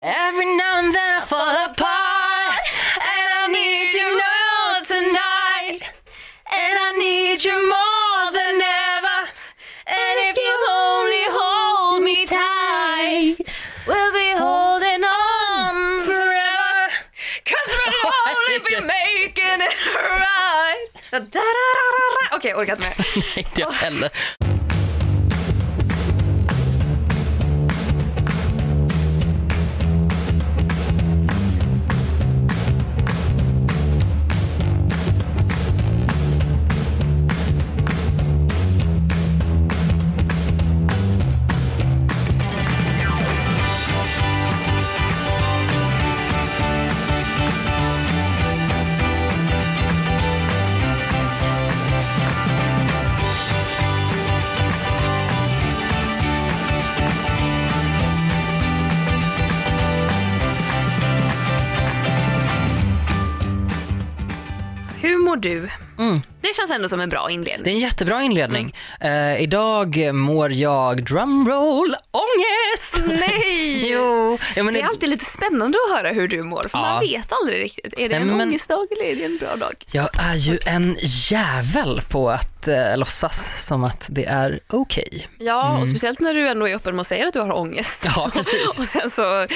Every now and then I fall apart And I need you now tonight. And I need you more than ever. And if you only hold me tight We'll be holding on forever. Cause we'll only be making it right. Jag orkar inte mer. Inte jag heller. Känns ändå som en bra Det är inledning. en jättebra inledning. Eh, idag mår jag drumroll ångest. Nej! Jo, men Det är alltid lite spännande att höra hur du mår, för Ja. man vet aldrig riktigt. Är det en men- ångestdag eller är det en bra dag? Jag är ju en jävel på att eh, låtsas som att det är okej. Ja, och speciellt när du ändå är öppen med att säga att du har ångest. Ja, precis. och sen så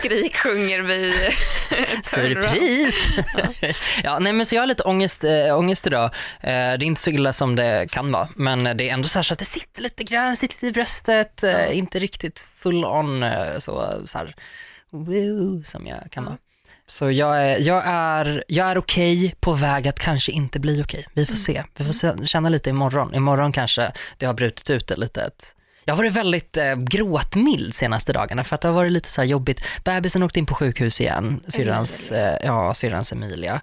skriksjunger vi. Surpris! ja, nej men så jag har lite ångest, äh, ångest idag. Eh, det är inte så illa som det kan vara, men det är ändå så, här så att det sitter lite grann, sitter lite i bröstet, eh, inte riktigt full on eh, så, så här, woo, som jag kan vara. Så jag är, jag är, jag är okej på väg att kanske inte bli okej. Vi får se. Vi får se, känna lite imorgon. Imorgon kanske det har brutit ut det lite. Jag har varit väldigt eh, gråtmild senaste dagarna för att det har varit lite så här jobbigt. Bebisen åkte in på sjukhus igen, syrrans, eh, ja, syrrans Emilia.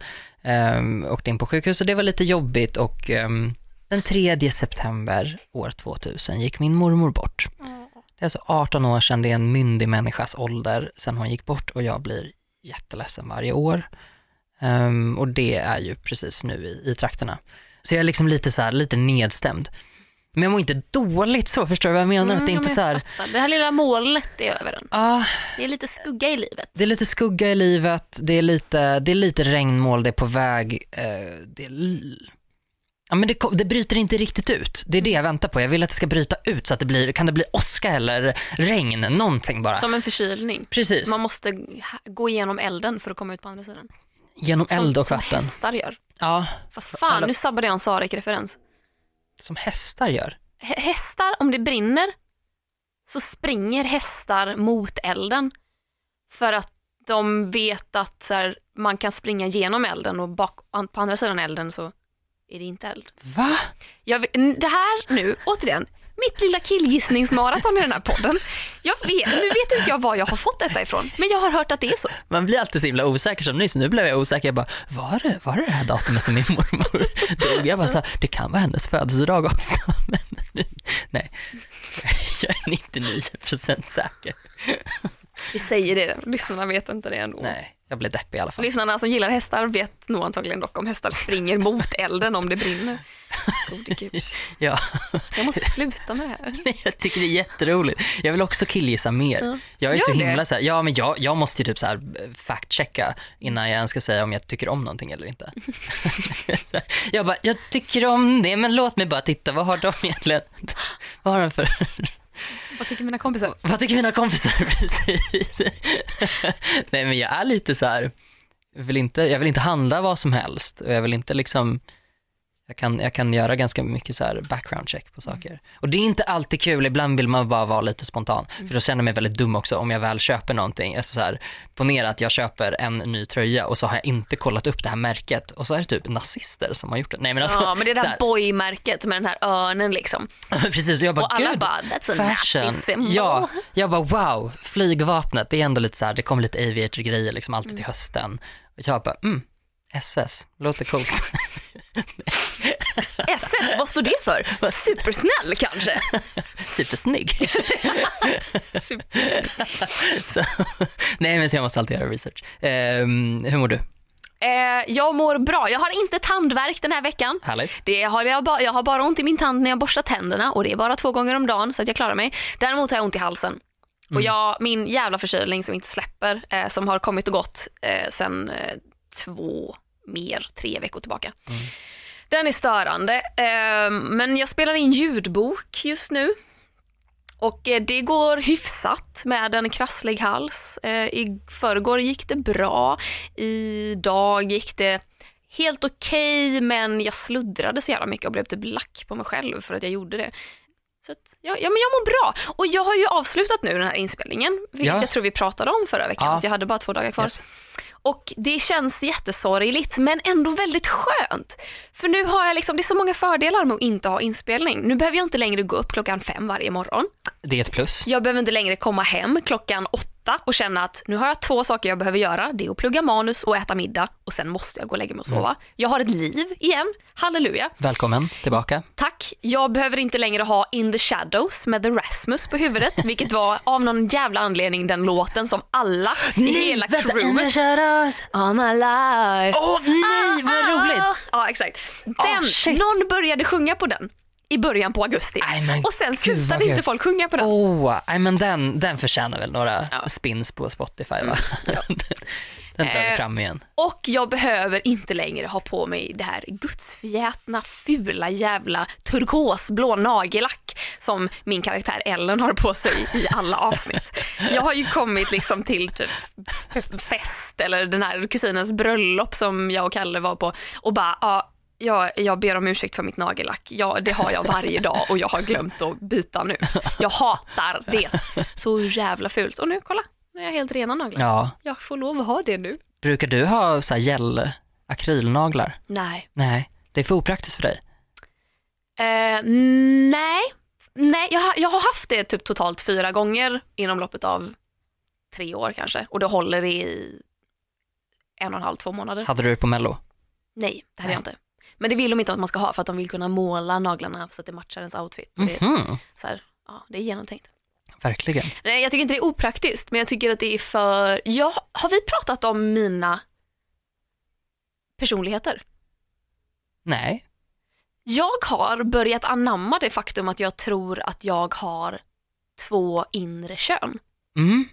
Um, åkte in på sjukhus och det var lite jobbigt och ehm, den 3 september år 2000 gick min mormor bort. Det är alltså 18 år sedan, det är en myndig människas ålder sedan hon gick bort och jag blir jätteledsen varje år. Ehm, och det är ju precis nu i, i trakterna. Så jag är liksom lite så här, lite nedstämd. Men jag mår inte dåligt så, förstår du vad jag menar? att det är Mm, inte men så här. Det här lilla molnet är över den. ah, Det är lite skugga i livet. det är lite skugga i livet, det är lite, det är lite regnmoln, det är på väg, eh, det är Ja, men det, det bryter inte riktigt ut. Det är det jag väntar på. Jag vill att det ska bryta ut så att det blir, kan det bli åska eller regn, någonting bara. Som en förkylning. Precis, Man måste gå igenom elden för att komma ut på andra sidan. genom Som, eld och som vatten. hästar gör. Ja, Vad fan, Eller- nu sabbade jag en Sarek-referens. som hästar gör. Hä- Hästar, om det brinner så springer hästar mot elden. För att de vet att här, man kan springa genom elden och bak, på andra sidan elden så är det inte eld. Va? Jag, det här nu, återigen, mitt lilla killgissningsmaraton i den här podden. Jag vet, nu vet inte jag var jag har fått detta ifrån, men jag har hört att det är så. Man blir alltid så himla osäker som nyss. Nu blev jag osäker. Jag bara, var det, var det det här datumet som min mormor dog? Jag bara så här, det kan vara hennes födelsedag också. Men nej, jag är 99% säker. Vi säger det, lyssnarna vet inte det ändå. Nej, jag blev deppig i alla fall. Lyssnarna som gillar hästar vet nog antagligen dock om hästar springer mot elden om det brinner. Gode gud. Ja, Jag måste sluta med det här. jag tycker det är jätteroligt. Jag vill också killgissa mer. Jag är Gör så det. himla så här, ja men jag, jag måste ju typ så här fact-checka innan jag ens ska säga om jag tycker om någonting eller inte. jag bara, jag tycker om det, men låt mig bara titta, vad har de egentligen, vad har de för, vad tycker mina kompisar? vad tycker mina kompisar precis? Nej men jag är lite så här, jag vill inte, jag vill inte handla vad som helst och jag vill inte liksom jag kan, jag kan göra ganska mycket så här background check på saker. Och det är inte alltid kul, ibland vill man bara vara lite spontan. För då känner jag mig väldigt dum också om jag väl köper någonting. Alltså så här, ponera att jag köper en ny tröja och så har jag inte kollat upp det här märket och så är det typ nazister som har gjort det. Nej men alltså, Ja, men det är det så här boy-märket med den här örnen liksom. Precis, och jag bara, Och alla gud, bara, fashion. Ja, jag bara wow, flygvapnet, det är ändå lite så här, det kommer lite aviator-grejer liksom alltid till hösten. Och jag bara, mm, SS, låter coolt. SS, vad står det för? Supersnäll kanske? Supersnygg. Super. så, nej men så jag måste alltid göra research. Ehm, hur mår du? Eh, jag mår bra. Jag har inte tandvärk den här veckan. Härligt. Det har jag, ba- jag har bara ont i min tand när jag borstar tänderna och det är bara två gånger om dagen så att jag klarar mig. Däremot har jag ont i halsen. Och jag, min jävla förkylning som inte släpper, eh, som har kommit och gått eh, sen eh, två, mer, tre veckor tillbaka. Den är störande, eh, men jag spelar in ljudbok just nu. Och eh, det går hyfsat med en krasslig hals. Eh, I förrgår gick det bra, idag gick det helt okej men jag sluddrade så jävla mycket och blev typ lack på mig själv för att jag gjorde det. Så att, ja, ja, men jag mår bra. Och jag har ju avslutat nu den här inspelningen, vilket Ja. jag tror vi pratade om förra veckan, Ja. att jag hade bara två dagar kvar. Yes. Och det känns jättesorgligt men ändå väldigt skönt. För nu har jag liksom, det är så många fördelar med att inte ha inspelning. Nu behöver jag inte längre gå upp klockan fem varje morgon. Det är ett plus. Jag behöver inte längre komma hem klockan åtta och känna att nu har jag två saker jag behöver göra. Det är att plugga manus och äta middag och sen måste jag gå och lägga mig och sova. Jag har ett liv igen. Halleluja. Välkommen tillbaka. Tack. Jag behöver inte längre ha In the Shadows med The Rasmus på huvudet, vilket var av någon jävla anledning den låten som alla i hela crewet All my life. Åh nej, vad roligt! Ah, Ja, exakt. Den, Ah, shit. någon började sjunga på den i början på augusti Nej, men och sen slutade inte folk sjunga på den. Åh, nej men den, den förtjänar väl några Ja. Mm. spins på Spotify va? den drar vi Eh, fram igen. Och jag behöver inte längre ha på mig det här gudsförgätna, fula jävla turkosblå nagellack som min karaktär Ellen har på sig i alla avsnitt. Jag har ju kommit liksom till typ fest eller den här kusinens bröllop som jag och Kalle var på och bara, ja, jag, jag ber om ursäkt för mitt nagellack. Ja, det har jag varje dag och jag har glömt att byta nu. Jag hatar det. Så jävla fult. Och nu, kolla, nu är jag helt rena naglar. Ja, Jag får lov att ha det nu. brukar du ha så här gel akrylnaglar? Nej. Nej, det är för opraktiskt för dig. Eh, nej, nej jag, har- jag har haft det typ totalt fyra gånger inom loppet av tre år kanske och det håller i en och en halv, två månader. Hade du det på mello? Nej, det hade Nej. jag inte. Men det vill de inte att man ska ha för att de vill kunna måla naglarna så att det matchar ens outfit. Och det, är Mhm, så här, ja, det är genomtänkt. verkligen. Nej, jag tycker inte det är opraktiskt men jag tycker att det är för, ja, har vi pratat om mina personligheter? Nej, Jag har börjat anamma det faktum att jag tror att jag har två inre kön. mm.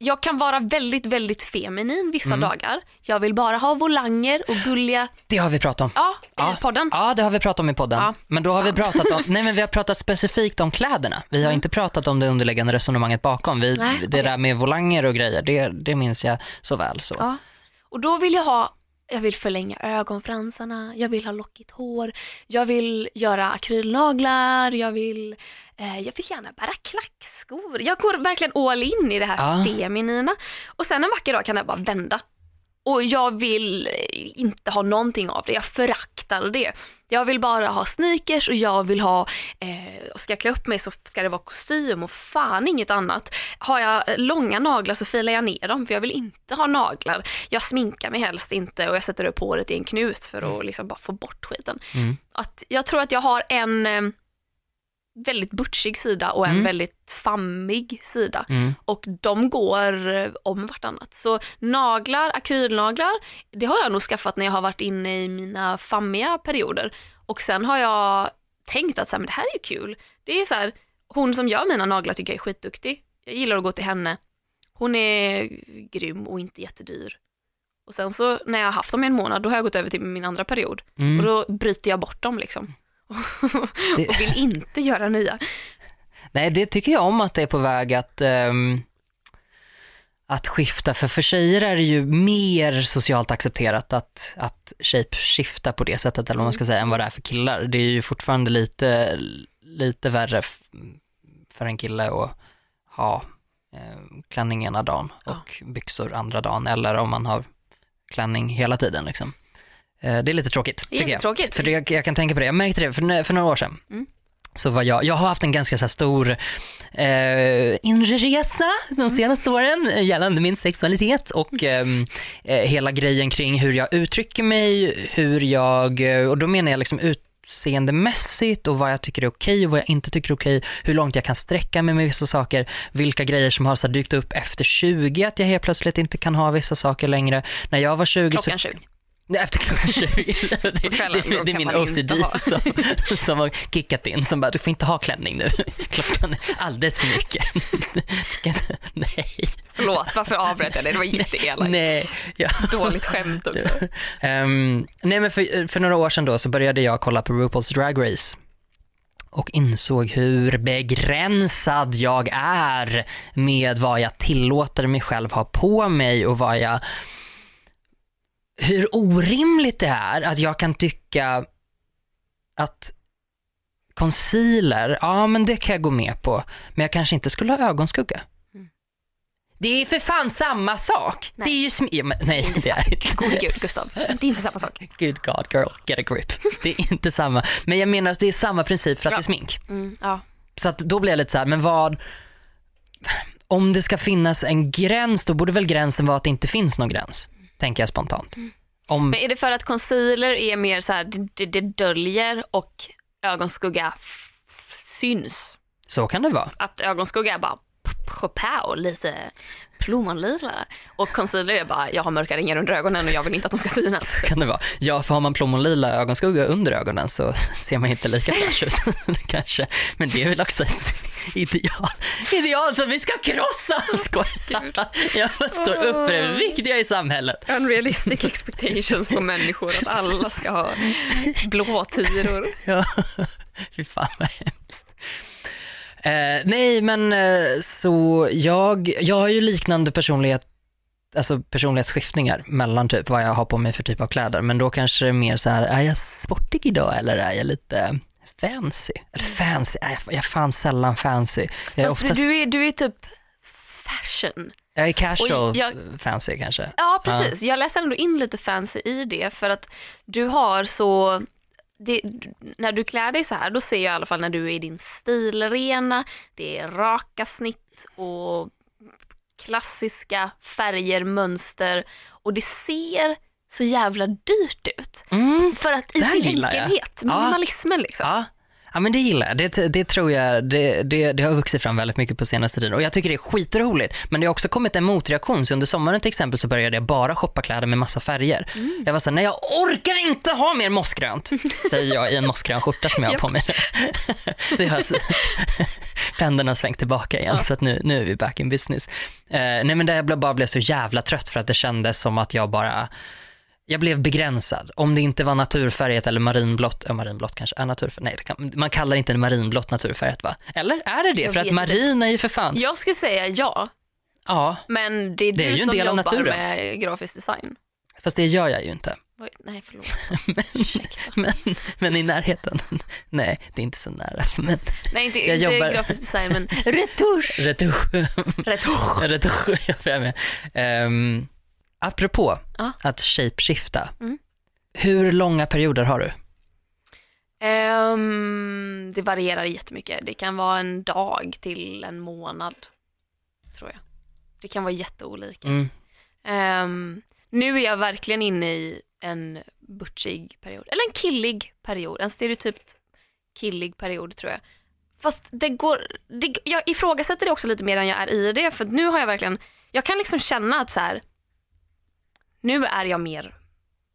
Jag kan vara väldigt, väldigt feminin vissa Mm. dagar. Jag vill bara ha volanger och gulliga, det har vi pratat om. ja, i Ja. podden. Ja, det har vi pratat om i podden. Ja, men då har vi fan. pratat om, nej men vi har pratat specifikt om kläderna. Vi har Mm. inte pratat om det underliggande resonemanget bakom. Vi, Nej, det okej. där med volanger och grejer, det, det minns jag så väl så. Ja. Och då vill jag ha, jag vill förlänga ögonfransarna, jag vill ha lockigt hår, jag vill göra akrylnaglar, jag vill, eh, jag vill gärna bära klackskor. Jag går verkligen all in i det här Ja. feminina. Och sen en vacker dag kan jag bara vända. Och jag vill inte ha någonting av det, jag föraktar det. Jag vill bara ha sneakers och jag vill ha, eh, ska jag klä upp mig så ska det vara kostym och fan inget annat. Har jag långa naglar så filar jag ner dem för jag vill inte ha naglar. Jag sminkar mig helst inte och jag sätter upp håret i en knut för att liksom bara få bort skiten. Mm. Att jag tror att jag har en eh, väldigt butchig sida och en Mm. väldigt fammig sida Mm. och de går eh, om vartannat. Så naglar, akrylnaglar, det har jag nog skaffat när jag har varit inne i mina fammiga perioder. Och sen har jag tänkt att så här, men det här är ju kul. Det är så här, hon som gör mina naglar tycker jag är skitduktig. Jag gillar att gå till henne. Hon är grym och inte jättedyr. Och sen så när jag har haft dem i en månad, då har jag gått över till min andra period. Mm. Och då bryter jag bort dem liksom. Det- och vill inte göra nya. Nej, det tycker jag om att det är på väg att, ehm, att skifta. För för tjejer är det ju mer socialt accepterat att, att shape-skifta på det sättet, eller vad man ska säga, än vad det är för killar. Det är ju fortfarande lite, lite värre för en kille att ha eh, klänning ena dagen Ja. och byxor andra dagen, eller om man har klänning hela tiden. Liksom. Eh, det är lite tråkigt, tycker jag. Jättetråkigt. För jag, jag kan tänka på det, jag märkte det för, för några år sedan. Mm. Så var jag, jag har haft en ganska så stor eh, resa de senaste åren eh, gällande min sexualitet och ehm, eh, hela grejen kring hur jag uttrycker mig, hur jag, eh, och då menar jag liksom utseendemässigt och vad jag tycker är okej och vad jag inte tycker är okej, hur långt jag kan sträcka mig med vissa saker, vilka grejer som har så dykt upp efter 20, att jag helt plötsligt inte kan ha vissa saker längre. När jag var 20 så Klockan 20. Nej, Efter klockan 20. Det, kvällen, det, det är min OCD som, som har kickat in som bara, du får inte ha klänning nu. Klockan är alldeles för mycket. Nej, Förlåt, varför avbröt jag det? Det var jätteelakt. nej. Ja. Dåligt skämt också. Ehm, nej men för, för några år sedan då så började jag kolla på RuPaul's Drag Race och insåg hur begränsad jag är med vad jag tillåter mig själv ha på mig och vad jag hur orimligt det är att jag kan tycka att concealer, ja men det kan jag gå med på, men jag kanske inte skulle ha ögonskugga. Det är för fan samma sak. Nej. Det är ju sm- ja, men, nej, Inte det är inte. Gode gud, Gustav. Det är inte samma sak. Good God girl, get a grip. Det är inte samma. Men jag menar att det är samma princip för att Ja. det är smink. Mm, ja. Så att då blir jag lite så här, men vad, om det ska finnas en gräns, då borde väl gränsen vara att det inte finns någon gräns, tänker jag spontant. Om, Men är det för att concealer är mer så här, det, det, döljer och ögonskugga syns? så kan det vara. Att ögonskugga är bara pow, lite plommonlila och concealer är bara, jag har mörka ringar under ögonen och jag vill inte att de ska synas. Kan det vara. Ja, för har man plommonlila ögonskugga under ögonen så ser man inte lika fräsch ut kanske. Men det är väl också ideal, ideal som vi ska krossa. Skojar. Jag står upp för det viktiga i samhället. Unrealistic expectations på människor, att alla ska ha blå tiror. Ja, fy fan vad hemskt. Eh, nej, men eh, så jag, jag har ju liknande personlighet, alltså personlighetsskiftningar mellan typ vad jag har på mig för typ av kläder. Men då kanske det är mer så här, är jag sportig idag eller är jag lite fancy? Eller fancy, jag, jag är fan sällan fancy. Jag är, Fast oftast, du, är, du är typ fashion. jag är casual och jag- fancy kanske. Ja, precis. Jag läser ändå in lite fancy i det för att du har så det, när du klär dig så här, då ser jag i alla fall när du är i din stilrena, det är raka snitt och klassiska färger, mönster och det ser så jävla dyrt ut. Mm. För att i sin enkelhet, Ja. minimalismen liksom. Ja. Ja men det gillar jag, det, det tror jag, det, det, det har vuxit fram väldigt mycket på senaste tiden och jag tycker det är skitroligt. Men det har också kommit en motreaktion, så under sommaren till exempel så började jag bara shoppa kläder med massa färger. Jag var såhär, nej jag orkar inte ha mer mossgrönt, säger jag i en mossgrön skjorta som jag har på mig. det har pendeln har svängt tillbaka igen så att nu, nu är vi back in business. Eh, nej men där jag bara blev så jävla trött för att det kändes som att jag bara jag blev begränsad. Om det inte var naturfärgat eller marinblått, ja marinblått kanske är naturfärgat, nej kan, man kallar inte marinblått naturfärgat va? Eller är det det? Jag för att marin är ju för fan, Jag skulle säga ja, ja, men det är Det är du ju en som del av jobbar naturen. med grafisk design. fast det gör jag ju inte. Oj, Nej, förlåt. Ursäkta. Men, men i närheten, nej det är inte så nära. Men Nej, inte, Jag inte jobbar- grafisk design, men retusch. retusch, retusch. retusch, jag får med. Um, apropå Ja. att shapeshifta, Mm. hur långa perioder har du? Ehm, det varierar jättemycket. Det kan vara en dag till en månad, tror jag. Det kan vara jätteolika. Mm. Ehm, nu är jag verkligen inne i en butchig period, eller en killig period, en stereotypt killig period tror jag. Fast det går, det, jag ifrågasätter det också lite mer än jag är i det, för nu har jag verkligen, jag kan liksom känna att så här, nu är jag mer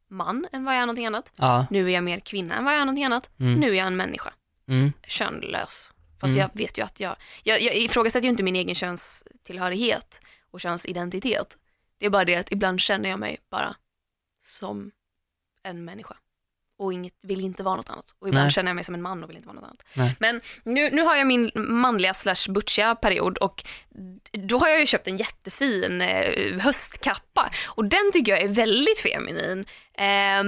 man än vad jag är någonting annat. Ja. Nu är jag mer kvinna än vad jag är någonting annat. Mm. Nu är jag en människa, Mm. könlös. Fast Mm. jag vet ju att jag, jag, jag ifrågasätter ju inte min egen könstillhörighet och könsidentitet. Det är bara det att ibland känner jag mig bara som en människa och inget, vill inte vara något annat. Och ibland Nej. känner jag mig som en man och vill inte vara något annat. Nej. Men nu, nu har jag min manliga slash butchiga period och då har jag ju köpt en jättefin eh, höstkappa och den tycker jag är väldigt feminin eh,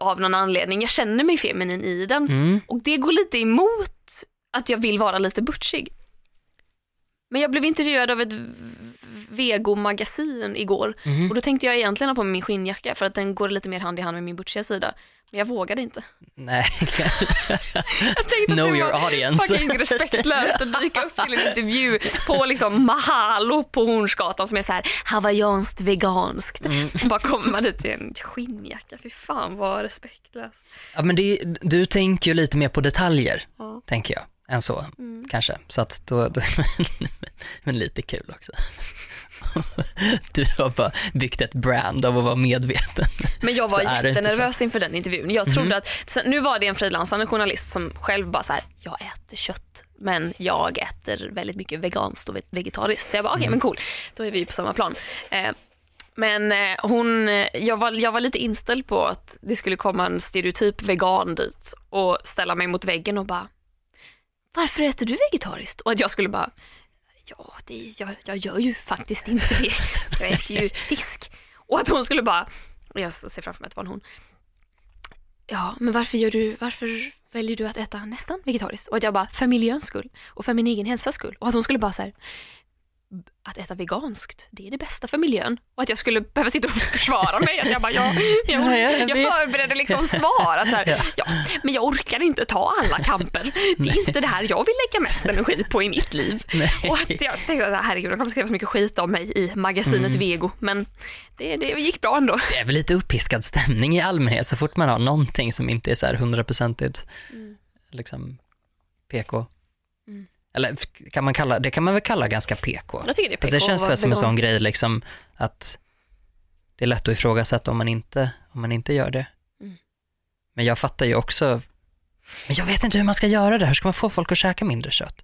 av någon anledning. Jag känner mig feminin i den Mm. och det går lite emot att jag vill vara lite butchig. Men jag blev intervjuad av ett vegomagasin igår Mhm. och då tänkte jag egentligen ha på mig min skinnjacka för att den går lite mer hand i hand med min butchiga sida. Men jag vågade inte. Nej, Jag tänkte Know att det your var audience. fucking respektlöst att dyka upp till en intervju på liksom Mahalo på Hornsgatan som är så här hawaiianskt veganskt. Mm. Och bara kommer man dit i en skinnjacka. Fy fan vad respektlöst. Ja, men det, du tänker ju lite mer på detaljer, Ja. tänker jag, än så Mm. kanske. Så att då, då men lite kul också. Du har bara byggt ett brand av att vara medveten. Men jag var jättenervös inför den intervjun. Jag trodde Mhm. att, nu var det en frilansande journalist som själv bara så här, jag äter kött men jag äter väldigt mycket veganskt och vegetariskt. Så jag bara okej Mm. men cool, då är vi på samma plan. Eh, men eh, hon, eh, jag, var, jag var lite inställd på att det skulle komma en stereotyp vegan dit och ställa mig mot väggen och bara varför äter du vegetariskt? Och att jag skulle bara ja, det, jag, jag gör ju faktiskt inte det. Jag äter ju fisk. Och att hon skulle bara, jag ser framför mig att det var en hon. Ja, men varför, gör du, varför väljer du att äta nästan vegetariskt? Och att jag bara, för miljöns skull och för min egen hälsas skull. Och att hon skulle bara så här, att äta veganskt, det är det bästa för miljön. Och att jag skulle behöva sitta och försvara mig. Jag bara, ja, jag, Ja, jag jag förberedde liksom svar. Att så här, ja, men jag orkar inte ta alla kamper. Det är inte det här jag vill lägga mest energi på i mitt liv. Och att jag tänkte att herregud, de kommer skriva så mycket skit om mig i magasinet Mm. Vego. Men det, det gick bra ändå. Det är väl lite uppiskad stämning i allmänhet så fort man har någonting som inte är så här hundraprocentigt liksom PK. Eller kan man kalla, det kan man väl kalla ganska PK. Jag tycker det är Fast det PK känns väl som en sån grej liksom att det är lätt att ifrågasätta om man inte, om man inte gör det. Mm. Men jag fattar ju också, men jag vet inte hur man ska göra det, hur ska man få folk att käka mindre kött?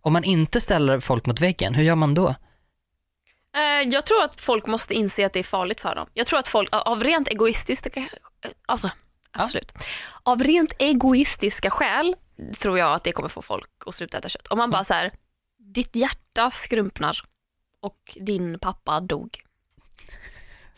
Om man inte ställer folk mot väggen, hur gör man då? Eh, Jag tror att folk måste inse att det är farligt för dem. Jag tror att folk av rent egoistiska, absolut. Av rent egoistiska skäl tror jag att det kommer få folk att sluta äta kött. Om man bara så här, ditt hjärta skrumpnar och din pappa dog.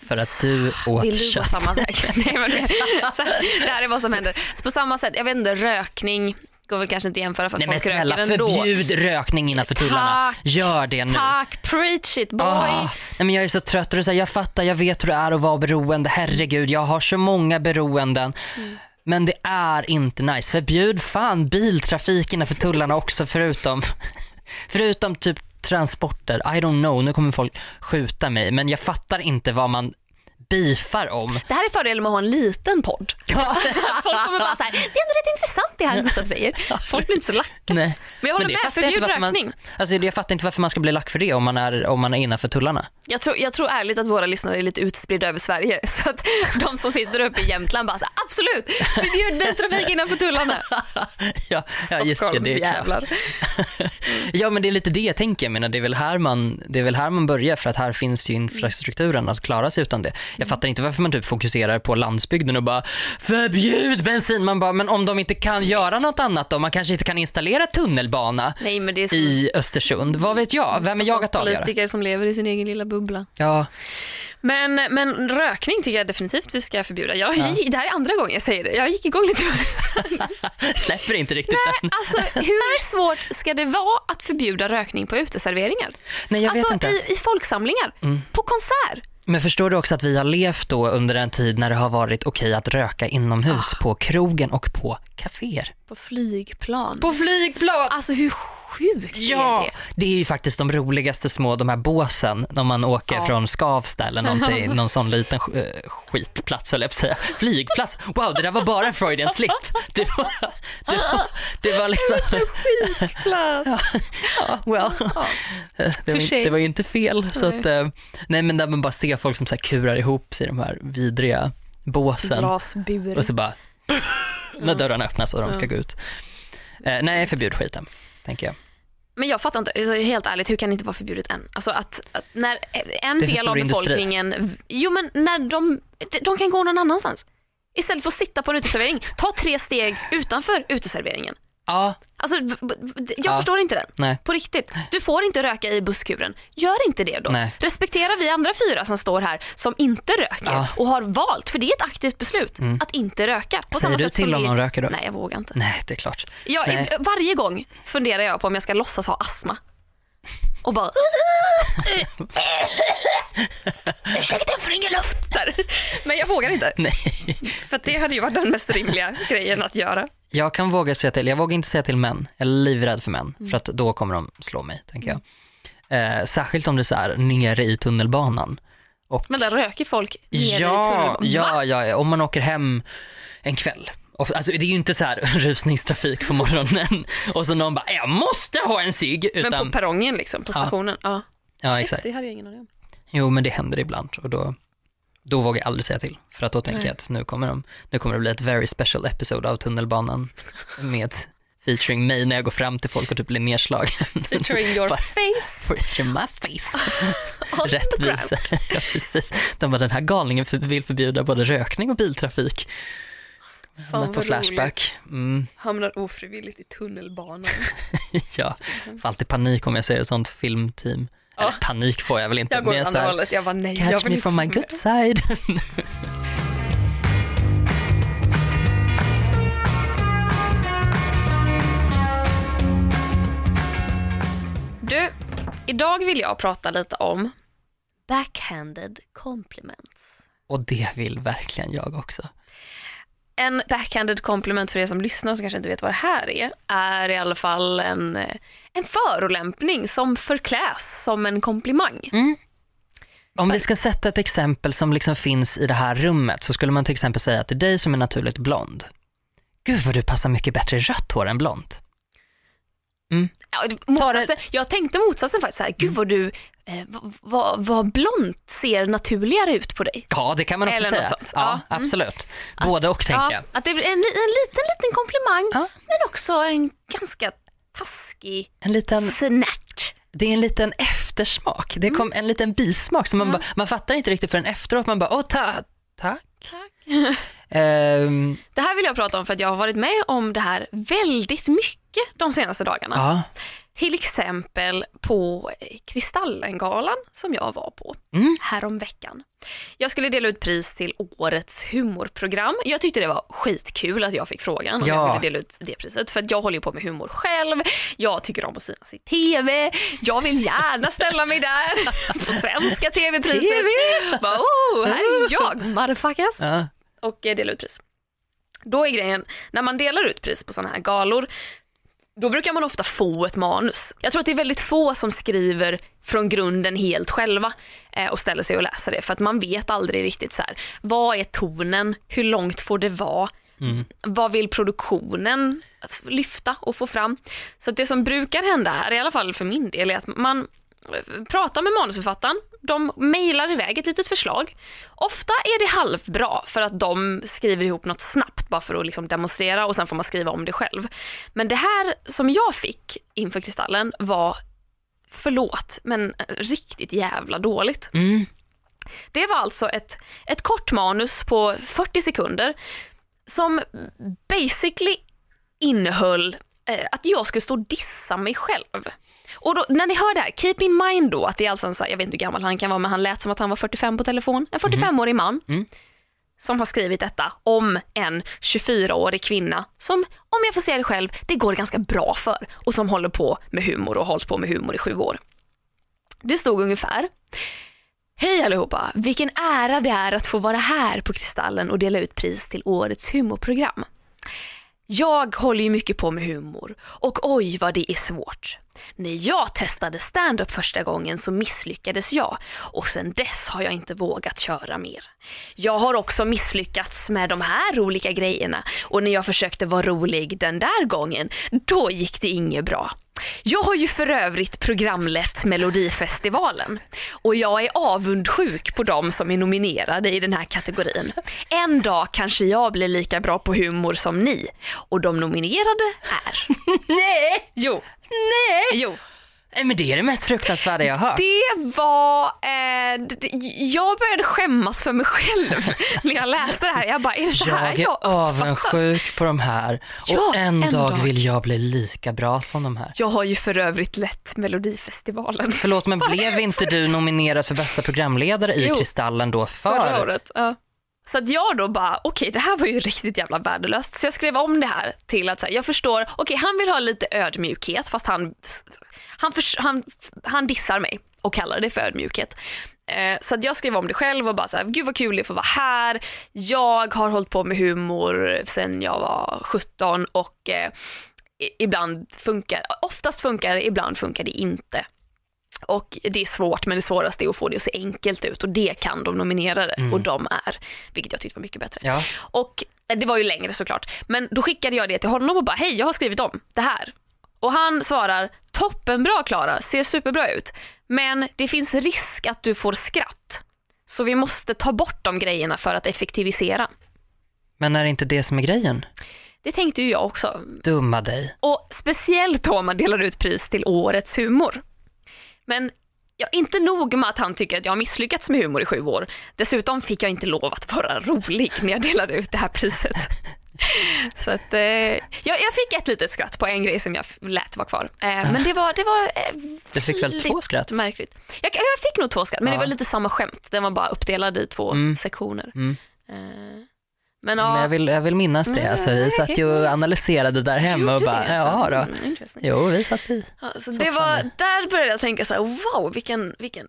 För att du åt Vill du kött? samma väg? Nej, men det, så här, det här är vad som händer. Så på samma sätt, jag vet inte, rökning går väl kanske inte att jämföra för Nej men folk snälla, röker ändå. förbjud rökning innanför tullarna. Gör det nu. Tack, preach it boy. Ah, nej men jag är så trött och det är här, jag fattar, jag vet hur det är att vara beroende. Herregud, jag har så många beroenden. Mm. Men det är inte nice. Förbjud fan biltrafik innanför tullarna också förutom, förutom typ transporter. I don't know, nu kommer folk skjuta mig. Men jag fattar inte vad man beefar om. Det här är fördelen med att ha en liten podd. Folk kommer bara så här, det är ändå rätt intressant det här Gustav säger. Folk blir inte så lacka. Nej. Men jag håller det med, fattar jag inte förbjud varför man- rökning. Alltså, jag fattar inte varför man ska bli lack för det om man är, om man är innanför tullarna. Jag tror, jag tror ärligt att våra lyssnare är lite utspridda över Sverige. Så att de som sitter uppe i Jämtland bara så här, absolut, förbjud biltrafik innanför tullarna. ja, ja, just det. Det jävlar. Ja men det är lite det jag tänker, jag menar, det, är väl här man, det är väl här man börjar för att här finns ju infrastrukturen att klara sig utan det. Jag fattar inte varför man typ fokuserar på landsbygden och bara förbjud bensin. Man bara, men om de inte kan göra något annat då? Man kanske inte kan installera tunnelbana Nej men det är som i Östersund. Vad vet jag? Vem är jag att avgöra? politiker som lever i sin egen lilla bubbla. Ja, Men, men rökning tycker jag definitivt vi ska förbjuda. Jag, Ja. Det här är andra gången jag säger det. Jag gick igång lite. släpper inte riktigt än. Alltså hur svårt ska det vara att förbjuda rökning på uteserveringar? Nej jag alltså vet inte. Mm. I, i folksamlingar, på konsert. Men förstår du också att vi har levt då under en tid när det har varit okej att röka inomhus på krogen och på kaféer. På flygplan. På flygplan! Alltså hur sjukt Ja, är det? det är ju faktiskt de roligaste små, de här båsen, när man åker Ja. från Skavsta eller någonting, någon sån liten sk- eh, skitplats höll jag på att säga. Flygplats, wow det där var bara en Freudian slip. Det var, det var, det var liksom, Plats. ja, well. Det, var, inte- det var ju inte fel. Så Nej. att, eh, nej men där man bara ser folk som så här kurar ihop sig i de här vidriga båsen. Glasbur. Och så bara, när dörrarna öppnas och de ska gå ut. Eh, nej, förbjud skiten, tänker jag. Men jag fattar inte, alltså, helt ärligt, hur kan det inte vara förbjudet än? Alltså att, att när en del av stor industri. befolkningen, jo men när de, de kan gå någon annanstans. Istället för att sitta på en uteservering, ta tre steg utanför uteserveringen. Ja, Alltså, jag Ja. förstår inte den. nej. På riktigt. Du får inte röka i busskuren. Gör inte det då. Nej. Respektera vi andra fyra som står här som inte röker Ja. och har valt, för det är ett aktivt beslut, att inte röka. På Mm. Säger du till om någon röker då? Nej, jag vågar inte. Nej, det är klart. Jag, Nej. varje gång funderar jag på om jag ska låtsas ha astma. Och bara... Ursäkta, jag får ingen luft. Men jag vågar inte. Nej. För det hade ju varit den mest rimliga grejen att göra. Jag kan våga säga till, jag vågar inte säga till män, jag är livrädd för män, Mm. för att då kommer de slå mig, tänker jag. Eh, särskilt om det är så här, nere i tunnelbanan. Och Men där röker folk nere i ja, tunnelbanan. Va? ja, ja, om man åker hem en kväll. Och, alltså, det är ju inte så här rusningstrafik på morgonen och så någon bara, jag måste ha en cigg. Men på perrongen liksom, på Ja. stationen. Ja. Ja, Shit, exakt. det hade jag ingen aning om. Jo, men det händer ibland och då, då vågar jag aldrig säga till. För att då tänker Nej. jag att nu kommer, de, nu kommer det bli ett very special episode av tunnelbanan med featuring mig när jag går fram till folk och typ blir nedslagen. Featuring your Bara- face. Featuring my face. Rättvisa. ja, precis. De bara, den här galningen vill förbjuda både rökning och biltrafik. Hamnar på Flashback. Mm, Hamnar ofrivilligt i tunnelbanan. ja, får alltid panik om jag ser ett sånt filmteam. Ja. Eller panik får jag väl inte. Jag går andra hållet. Jag bara nej, jag Catch vill me from my good side. Du, idag vill jag prata lite om backhanded compliments. och det vill verkligen jag också. En backhanded compliment för er som lyssnar som kanske inte vet vad det här är, är i alla fall en, eh, en förolämpning som förkläs som en komplimang. Mm. Om vi ska sätta ett exempel som liksom finns i det här rummet så skulle man till exempel säga till dig som är naturligt blond. Gud vad du passar mycket bättre i rött hår än blont. Ja, det- motsatsen, jag tänkte motsatsen faktiskt, så här, gud vad du, eh, vad, vad, blont ser naturligare ut på dig. Ja, det kan man också Eller säga. Ja, Ja, mm. absolut. Både och tänker Ja, jag. att det blir en, en liten, liten komplimang, Ja. men också en ganska taskig En liten, snärt. det är en liten eftersmak. Det kom en liten bismak som man, bara, man fattar inte riktigt förrän efteråt. Man bara, åh ta, tack. Tack. Ehm, Det här vill jag prata om för att jag har varit med om det här väldigt mycket de senaste dagarna. ja. Till exempel på Kristallengalan som jag var på Mm. häromveckan. Jag skulle dela ut pris till årets humorprogram. Jag tyckte det var skitkul att jag fick frågan om Ja. jag ville dela ut det priset. För att jag håller på med humor själv. Jag tycker om att synas i TV. Jag vill gärna ställa mig där på svenska TV-priset. TV! Bara, oh, här är jag, motherfuckers Ja. och eh, dela ut pris. Då är grejen, när man delar ut pris på sådana här galor, då brukar man ofta få ett manus. Jag tror att det är väldigt få som skriver från grunden helt själva eh, och ställer sig och läser det för att man vet aldrig riktigt så här, vad är tonen, hur långt får det vara, vad vill produktionen lyfta och få fram. Så det som brukar hända här, i alla fall för min del, är att man pratar med manusförfattaren, de mejlar iväg ett litet förslag. Ofta är det halvbra för att de skriver ihop något snabbt bara för att liksom demonstrera och sen får man skriva om det själv. Men det här som jag fick inför Kristallen var, förlåt, men riktigt jävla dåligt. Mm. Det var alltså ett, ett kort manus på 40 sekunder som basically innehöll eh, att jag skulle stå och dissa mig själv. Och då, när ni hör det här, keep in mind då att det är alltså en, så här- jag vet inte hur gammal han kan vara men han lät som att han var 45 på telefon. En 45-årig man Mm. som har skrivit detta om en 24-årig kvinna som, om jag får säga det själv, det går ganska bra för och som håller på med humor och har hållit på med humor i sju år. Det stod ungefär Hej allihopa! Vilken ära det är att få vara här på Kristallen och dela ut pris till årets humorprogram. Jag håller ju mycket på med humor och oj vad det är svårt. När jag testade stand-up första gången så misslyckades jag och sen dess har jag inte vågat köra mer. Jag har också misslyckats med de här olika grejerna och när jag försökte vara rolig den där gången, då gick det inget bra. Jag har ju för övrigt programlett Melodifestivalen och jag är avundsjuk på de som är nominerade i den här kategorin. En dag kanske jag blir lika bra på humor som ni och de nominerade är... Nej! Jo, Nej! jo. Nej, men det är det mest fruktansvärda jag har hört. Det var... Eh, jag började skämmas för mig själv när jag läste det här. Jag bara, är det så här Jag är jag uppfattas? avundsjuk på de här och Ja, en, en dag, dag. vill jag bli lika bra som de här. Jag har ju för övrigt lett Melodifestivalen Förlåt, men blev inte du nominerad för bästa programledare i Jo. Kristallen då förra för? året. Ja. Så att jag då bara, okej det här var ju riktigt jävla värdelöst. Så jag skrev om det här till att här, jag förstår, okej han vill ha lite ödmjukhet fast han, han, förs- han, han dissar mig och kallar det för ödmjukhet. Eh, så jag skrev om det själv och bara så här, gud vad kul det är att få vara här. Jag har hållit på med humor sedan jag var 17 och eh, ibland funkar, oftast funkar det, ibland funkar det inte. Och det är svårt men det svåraste är att få det att se enkelt ut och det kan de nominerade och de är, vilket jag tyckte var mycket bättre. Ja. Och eh, det var ju längre såklart. Men då skickade jag det till honom och bara, hej jag har skrivit om det här. Och han svarar, toppenbra Klara, ser superbra ut. Men det finns risk att du får skratt. Så vi måste ta bort de grejerna för att effektivisera. Men är det inte det som är grejen? Det tänkte ju jag också. Dumma dig. Och speciellt då om man delar ut pris till årets humor. Men ja, inte nog med att han tycker att jag har misslyckats med humor i sju år. Dessutom fick jag inte lov att vara rolig när jag delade ut det här priset. Så att, eh, jag, jag fick ett litet skratt på en grej som jag lät vara kvar. Eh, men det var, det var eh, Du fick väl två skratt? märkligt. Jag, jag fick nog två skratt, men Ja. det var lite samma skämt. Den var bara uppdelad i två Mm. sektioner. Mm. Eh, men ja, Men jag vill, jag vill minnas det. Alltså, vi satt ju och analyserade där hemma och bara, det, ja alltså. då. Mm. Jo, vi satt i. Ja, så Så det var, är- där började jag tänka så här, wow vilken, vilken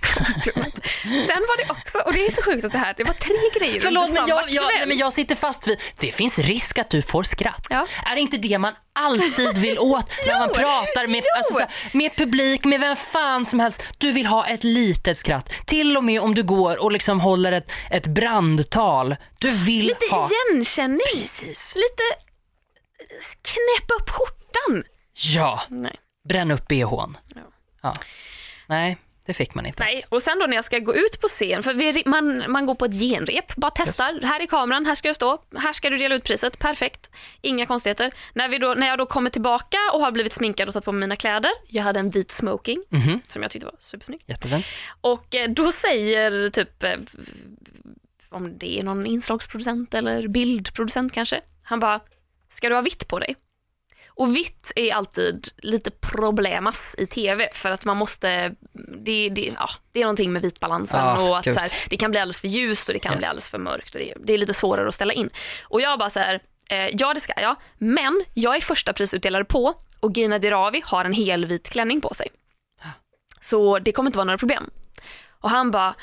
compliment. Sen var det också, och det är så sjukt att det här, det var tre grejer Förlåt, men jag, jag, nej, men jag sitter fast vid, det finns risk att du får skratt. Ja. Är det inte det man alltid vill åt när man Jo, pratar med, alltså, så här, med publik, med vem fan som helst? Du vill ha ett litet skratt. Till och med om du går och liksom håller ett, ett brandtal. Du vill Lite ha... igenkänning, lite knäppa upp skjortan. Ja, Nej. bränn upp bhn. Ja. Ja. Nej, det fick man inte. Nej, och sen då när jag ska gå ut på scen, för vi, man, man går på ett genrep, bara testar. Här är kameran, här ska jag stå, här ska du dela ut priset, perfekt. Inga konstigheter. När, vi då, när jag då kommer tillbaka och har blivit sminkad och satt på mina kläder, jag hade en vit smoking Mhm, som jag tyckte var supersnygg. Jättefint. Och eh, då säger typ, eh, om det är någon inslagsproducent eller bildproducent kanske, han bara, ska du ha vitt på dig? Och vitt är alltid lite problemas i tv för att man måste, det, det, ja, det är någonting med vitbalansen Ja, och att så här, det kan bli alldeles för ljust och det kan Yes. bli alldeles för mörkt och det, det är lite svårare att ställa in. Och jag bara så här, eh, ja det ska jag, men jag är första prisutdelare på och Gina Dirawi har en hel vit klänning på sig. Så det kommer inte vara några problem. Och han bara,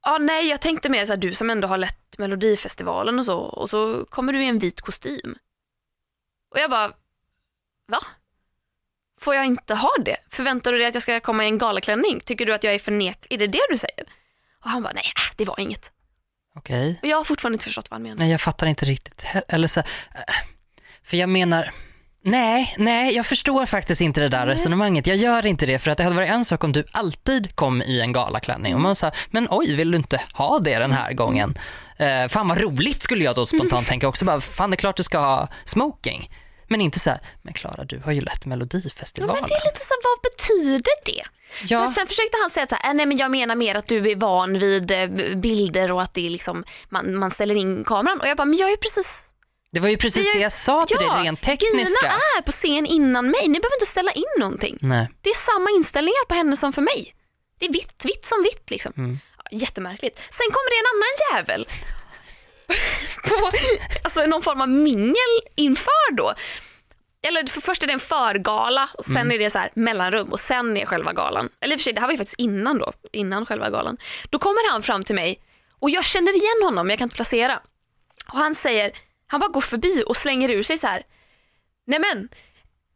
ah, nej jag tänkte mer så här, du som ändå har lett Melodifestivalen och så, och så kommer du i en vit kostym. Och jag bara, va? Får jag inte ha det? Förväntar du dig att jag ska komma i en galaklänning? Tycker du att jag är förnek? Är det det du säger? Och han bara, nej äh, det var inget. Okej. Och jag har fortfarande inte förstått vad han menar. Nej, jag fattar inte riktigt. Eller så, eh, för jag menar, nej, nej, jag förstår faktiskt inte det där resonemanget. Jag gör inte det för att det hade varit en sak om du alltid kom i en galaklänning och man sa, men oj, vill du inte ha det den här gången? Eh, fan vad roligt skulle jag då spontant tänka också, bara, fan det är klart du ska ha smoking. Men inte så här, men Klara du har ju lett Ja, Melodifestivalen. men det är lite så här, vad betyder det? Ja. För sen försökte han säga att så här, "Äh, nej men jag menar mer att du är van vid eh, bilder och att det är liksom, man, man ställer in kameran. Och jag bara, men jag är precis Det var ju precis Vi är- det jag sa till dig, rent tekniska. Gina är på scen innan mig, ni behöver inte ställa in någonting. Nej. Det är samma inställningar på henne som för mig. Det är vitt, vitt som vitt liksom. Mm. Ja, jättemärkligt. Sen kommer det en annan jävel. på, alltså någon form av mingel inför då. Eller för först är det en förgala, sen Mm. är det så här mellanrum och sen är själva galan. Eller i och för sig, det här var ju faktiskt innan då, innan själva galan. Då kommer han fram till mig och jag känner igen honom, men jag kan inte placera. Och han säger, han bara går förbi och slänger ur sig så här. Nej men,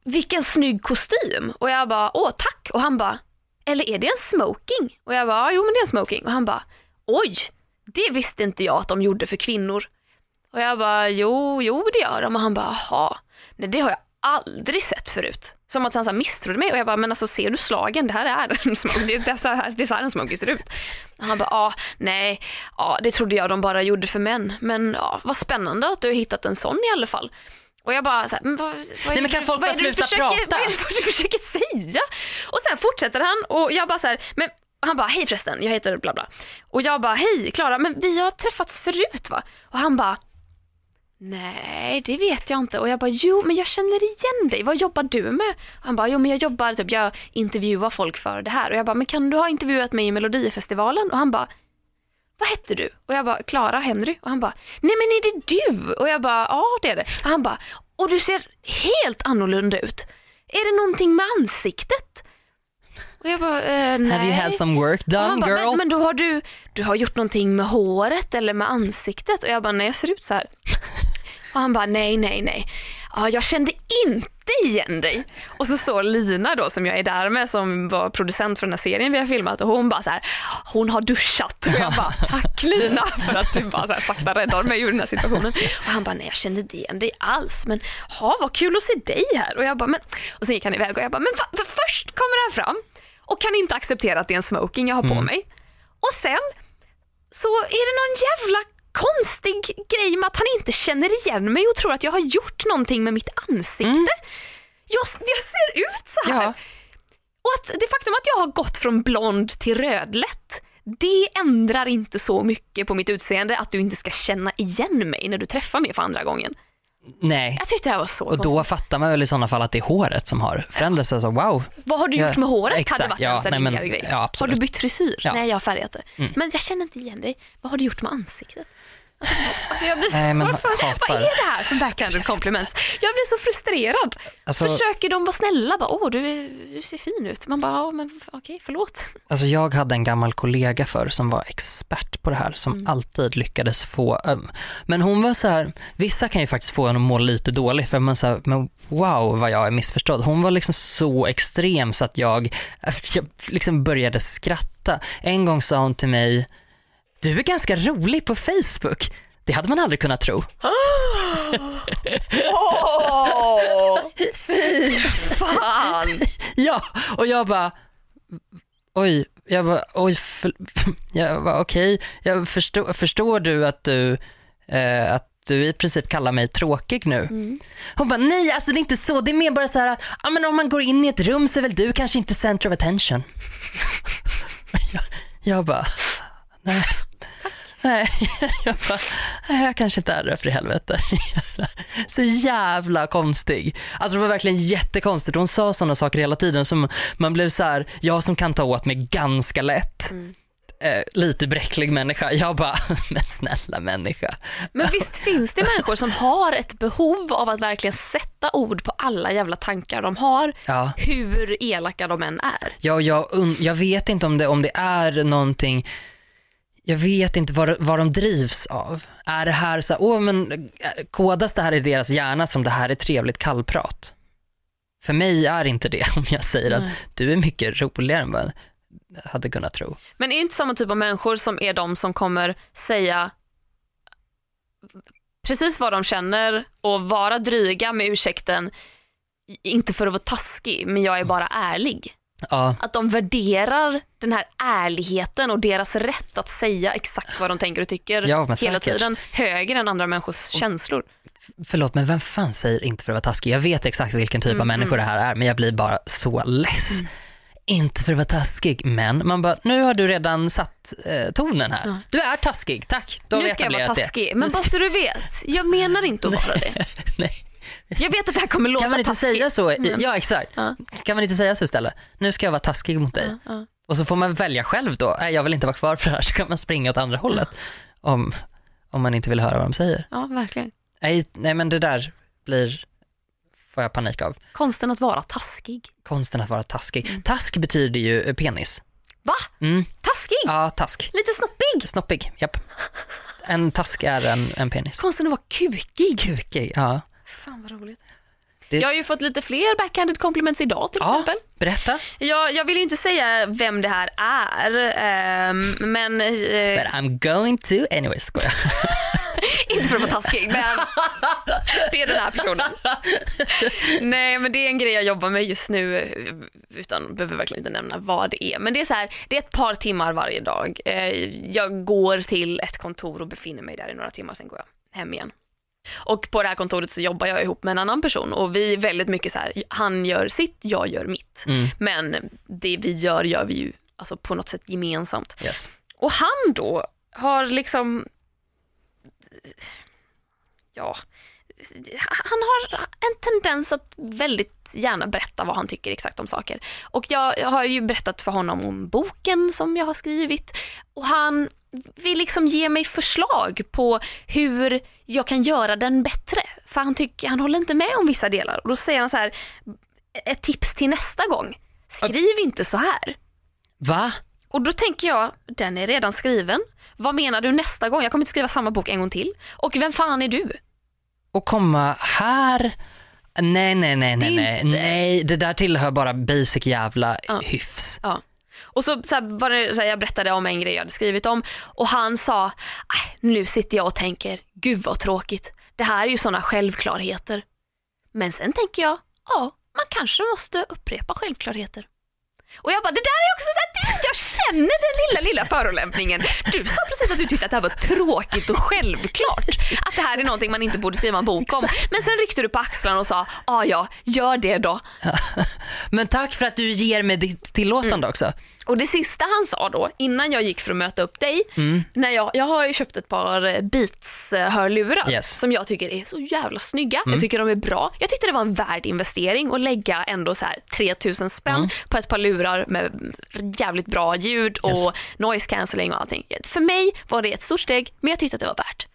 vilken snygg kostym. Och jag bara, åh tack. Och han bara, eller är det en smoking? Och jag bara, "Ja, jo men det är en smoking. Och han bara, oj, det visste inte jag att de gjorde för kvinnor. Och jag bara, jo, jo det gör de. Och han bara, jaha, nej det har jag aldrig sett förut. Som att han så misstrodde mig och jag bara, men alltså ser du slagen? Det här är en smoking, det, är så här, det är så här en smoking ser ut. Och han bara, ja, nej, ja, det trodde jag de bara gjorde för män. Men ja, vad spännande att du har hittat en sån i alla fall. Och jag bara, så här, men vad, vad Nej, men kan du- folk vad är du försöker, prata? Vad är det du försöker säga? Och sen fortsätter han och jag bara så här, men han bara, hej förresten, jag heter bla bla. Och jag bara, hej Klara, men vi har träffats förut va? Och han bara, nej det vet jag inte. Och jag bara, jo men jag känner igen dig, vad jobbar du med? Och han bara, jo men jag jobbar, typ, jag intervjuar folk för det här. Och jag bara, men kan du ha intervjuat mig i Melodifestivalen? Och han bara, vad hette du? Och jag bara, Klara Henry. Och han bara, nej men är det du? Och jag bara, ja det är det. Och han bara, och du ser helt annorlunda ut. Är det någonting med ansiktet? Och jag bara, eh, nej. Have you had some work Och han done bara, girl? men, men då har du, du har gjort någonting med håret eller med ansiktet? Och jag bara, nej jag ser ut så här. Och han bara nej, nej, nej. Ja, jag kände inte igen dig. Och så står Lina då som jag är där med som var producent för den här serien vi har filmat och hon bara så här, hon har duschat. Och jag bara tack Lina för att du bara så här sakta räddade mig ur den här situationen. Och han bara nej jag kände inte igen dig alls men ha vad kul att se dig här. Och jag bara men, och sen gick han iväg och jag bara men för först kommer han fram och kan inte acceptera att det är en smoking jag har på mig. Och sen så är det någon jävla konstig grej med att han inte känner igen mig och tror att jag har gjort någonting med mitt ansikte. Jag, jag ser ut så här. Ja. Och att det faktum att jag har gått från blond till rödlätt det ändrar inte så mycket på mitt utseende att du inte ska känna igen mig när du träffar mig för andra gången. Nej. Jag tyckte det här var så Och då konstigt. fattar man väl i sådana fall att det är håret som har förändrats. Alltså, wow. Vad har du Ja, gjort med håret? exakt, hade varit ja, en nej, men- grej. ja, har du bytt frisyr? Ja. Mm. Nej, jag har färgat det. Men jag känner inte igen dig. Vad har du gjort med ansiktet? Alltså, jag blir så, Nej, men varför, hatar. vad är det här för backhanded compliments? Jag blir så frustrerad. Alltså- Försöker de vara snälla? Bara, Åh, du, är, du ser fin ut. Man bara, men okej, förlåt. Alltså jag hade en gammal kollega för som var expert på det här, som alltid lyckades få, um, men hon var så här, vissa kan ju faktiskt få en att må lite dåligt för man så här, men wow vad jag är missförstådd. Hon var liksom så extrem så att jag, jag liksom började skratta. En gång sa hon till mig, du är ganska rolig på Facebook. Det hade man aldrig kunnat tro. Åh, fy fan. Ja, och jag bara, oj, jag bara, oj, för, jag bara, okej, jag förstår, förstår du att du, eh, att du i princip kallar mig tråkig nu? Hon bara, nej alltså det är inte så, det är mer bara så här att, ja men om man går in i ett rum så är väl du kanske inte center of attention. jag, jag bara, nej. Nej, jag bara, nej, jag kanske inte är det för i helvete. Så jävla konstig. Alltså det var verkligen jättekonstigt. Hon sa sådana saker hela tiden som man blev så här, jag som kan ta åt mig ganska lätt. Eh, lite bräcklig människa. Jag bara, men snälla människa. Men visst finns det människor som har ett behov av att verkligen sätta ord på alla jävla tankar de har, Ja. hur elaka de än är. Ja, jag, jag vet inte om det, om det är någonting, jag vet inte vad, vad de drivs av. Är det här så åh men eh, kodas det här i deras hjärna som det här är trevligt kallprat? För mig är inte det om jag säger att Nej. du är mycket roligare än vad jag hade kunnat tro. Men är det inte samma typ av människor som är de som kommer säga precis vad de känner och vara dryga med ursäkten, inte för att vara taskig, men jag är bara ärlig. Ja, Att de värderar den här ärligheten och deras rätt att säga exakt vad de tänker och tycker Ja, hela säkert. tiden högre än andra människors känslor. förlåt men vem fan säger inte för att vara taskig? Jag vet exakt vilken typ av människor det här är men jag blir bara så less. Inte för att vara taskig men man bara, nu har du redan satt eh, tonen här. Ja. Du är taskig, tack. Då har nu vi ska jag vara etablerat det. taskig, men bara så du vet, jag menar inte att vara det. Nej. Jag vet att det här kommer låta Kan man inte taskigt. säga så? men- Ja exakt. Ja. Kan man inte säga så istället? Nu ska jag vara taskig mot dig. Ja, ja. Och så får man välja själv då. Nej jag vill inte vara kvar för det här så kan man springa åt andra hållet. Om, om man inte vill höra vad de säger. ja, verkligen. Nej, nej men det där blir, får jag panik av. Konsten att vara taskig. Konsten att vara taskig. Task betyder ju eh, penis. Va? Mm. Taskig? Ja, task. Lite snoppig? Snoppig, japp. En task är en, en penis. Konsten att vara kukig? Kukig, ja. Fan vad roligt. Det- Jag har ju fått lite fler backhanded compliments idag till Ja, exempel. berätta. Jag, jag vill ju inte säga vem det här är, ehm, men eh, But I'm going to anyway, skojar. inte för att vara taskig, men det är den här personen. Nej, men det är en grej jag jobbar med just nu, eh, utan behöver verkligen inte nämna vad det är. Men det är så här, det är ett par timmar varje dag. Eh, Jag går till ett kontor och befinner mig där i några timmar, sen går jag hem igen. Och på det här kontoret så jobbar jag ihop med en annan person och vi är väldigt mycket så här, han gör sitt, jag gör mitt. Mm. Men det vi gör, gör vi ju alltså på något sätt gemensamt. Yes. Och han då har liksom, ja, han har en tendens att väldigt gärna berätta vad han tycker exakt om saker. Och jag har ju berättat för honom om boken som jag har skrivit och han vill liksom ge mig förslag på hur jag kan göra den bättre. För han, tycker, han håller inte med om vissa delar. Och då säger han så här, ett tips till nästa gång. Skriv inte så här. Va? Och då tänker jag, den är redan skriven. Vad menar du nästa gång? Jag kommer inte skriva samma bok en gång till. Och vem fan är du? och komma här. Nej, nej, nej, nej, nej, nej, det där tillhör bara basic jävla Ja. hyfs. Ja. Och så, så här, var det, så här, jag berättade om en grej jag hade skrivit om och han sa, "Aj, nu sitter jag och tänker, gud vad tråkigt. Det här är ju sådana självklarheter. Men sen tänker jag, ja, man kanske måste upprepa självklarheter. Och jag bara, det där är också så här, jag känner den lilla, lilla förolämpningen. Du sa precis att du tyckte att det här var tråkigt och självklart. Att det här är någonting man inte borde skriva en bok om. Men sen ryckte du på axlarna och sa, ja ja, gör det då. Men tack för att du ger mig ditt tillåtande Mm. också. Och det sista han sa då, innan jag gick för att möta upp dig, Mm. när jag, jag har ju köpt ett par eh, Beats-hörlurar Yes. Mm. som jag tycker är så jävla snygga. Jag tycker de är bra. Jag tyckte det var en värd investering att lägga ändå så här 3000 spänn Mm. på ett par lurar med jävligt bra ljud och Yes. noise cancelling och allting. För mig var det ett stort steg, men jag tyckte att det var värt.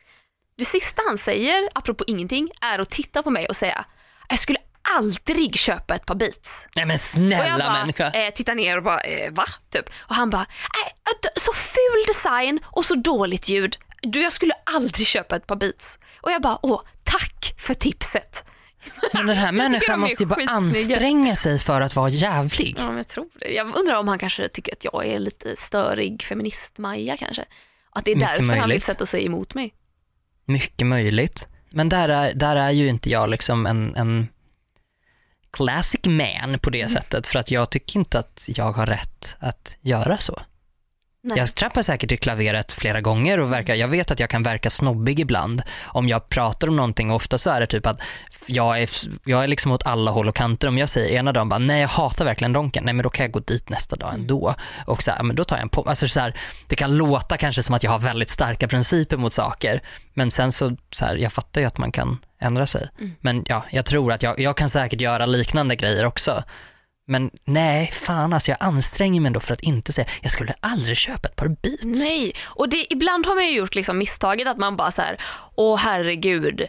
Det sista han säger, apropå ingenting, är att titta på mig och säga jag skulle aldrig köpa ett par Beats. Nej men Och snälla jag bara människa. eh, tittar ner och bara, eh, va? Typ. Och han bara, att- så ful design och så dåligt ljud. Du, jag skulle aldrig köpa ett par Beats. Och jag bara, åh, tack för tipset. Men den här människan måste ju bara anstränga sig för att vara jävlig. Ja, jag tror det. Jag undrar om han kanske tycker att jag är lite störig feminist-Maja kanske. Att det är Mycket därför han vill möjligt. sätta sig emot mig. Mycket möjligt. Men där är, där är ju inte jag liksom en, en classic man på det sättet för att jag tycker inte att jag har rätt att göra så. Nej. Jag trappar säkert i klaveret flera gånger och verkar, jag vet att jag kan verka snobbig ibland om jag pratar om någonting. Ofta så är det typ att jag är, jag är liksom åt alla håll och kanter. Om jag säger ena dagen bara, nej jag hatar verkligen Donken, nej men då kan jag gå dit nästa dag ändå. Och så här, men då tar jag en på, alltså så här, det kan låta kanske som att jag har väldigt starka principer mot saker, men sen så, så här, jag fattar ju att man kan ändra sig. Men ja, jag tror att jag, jag kan säkert göra liknande grejer också. Men nej, fan alltså jag anstränger mig ändå för att inte säga, jag skulle aldrig köpa ett par Beats. Nej, och det, ibland har man ju gjort liksom misstaget att man bara så här, åh herregud,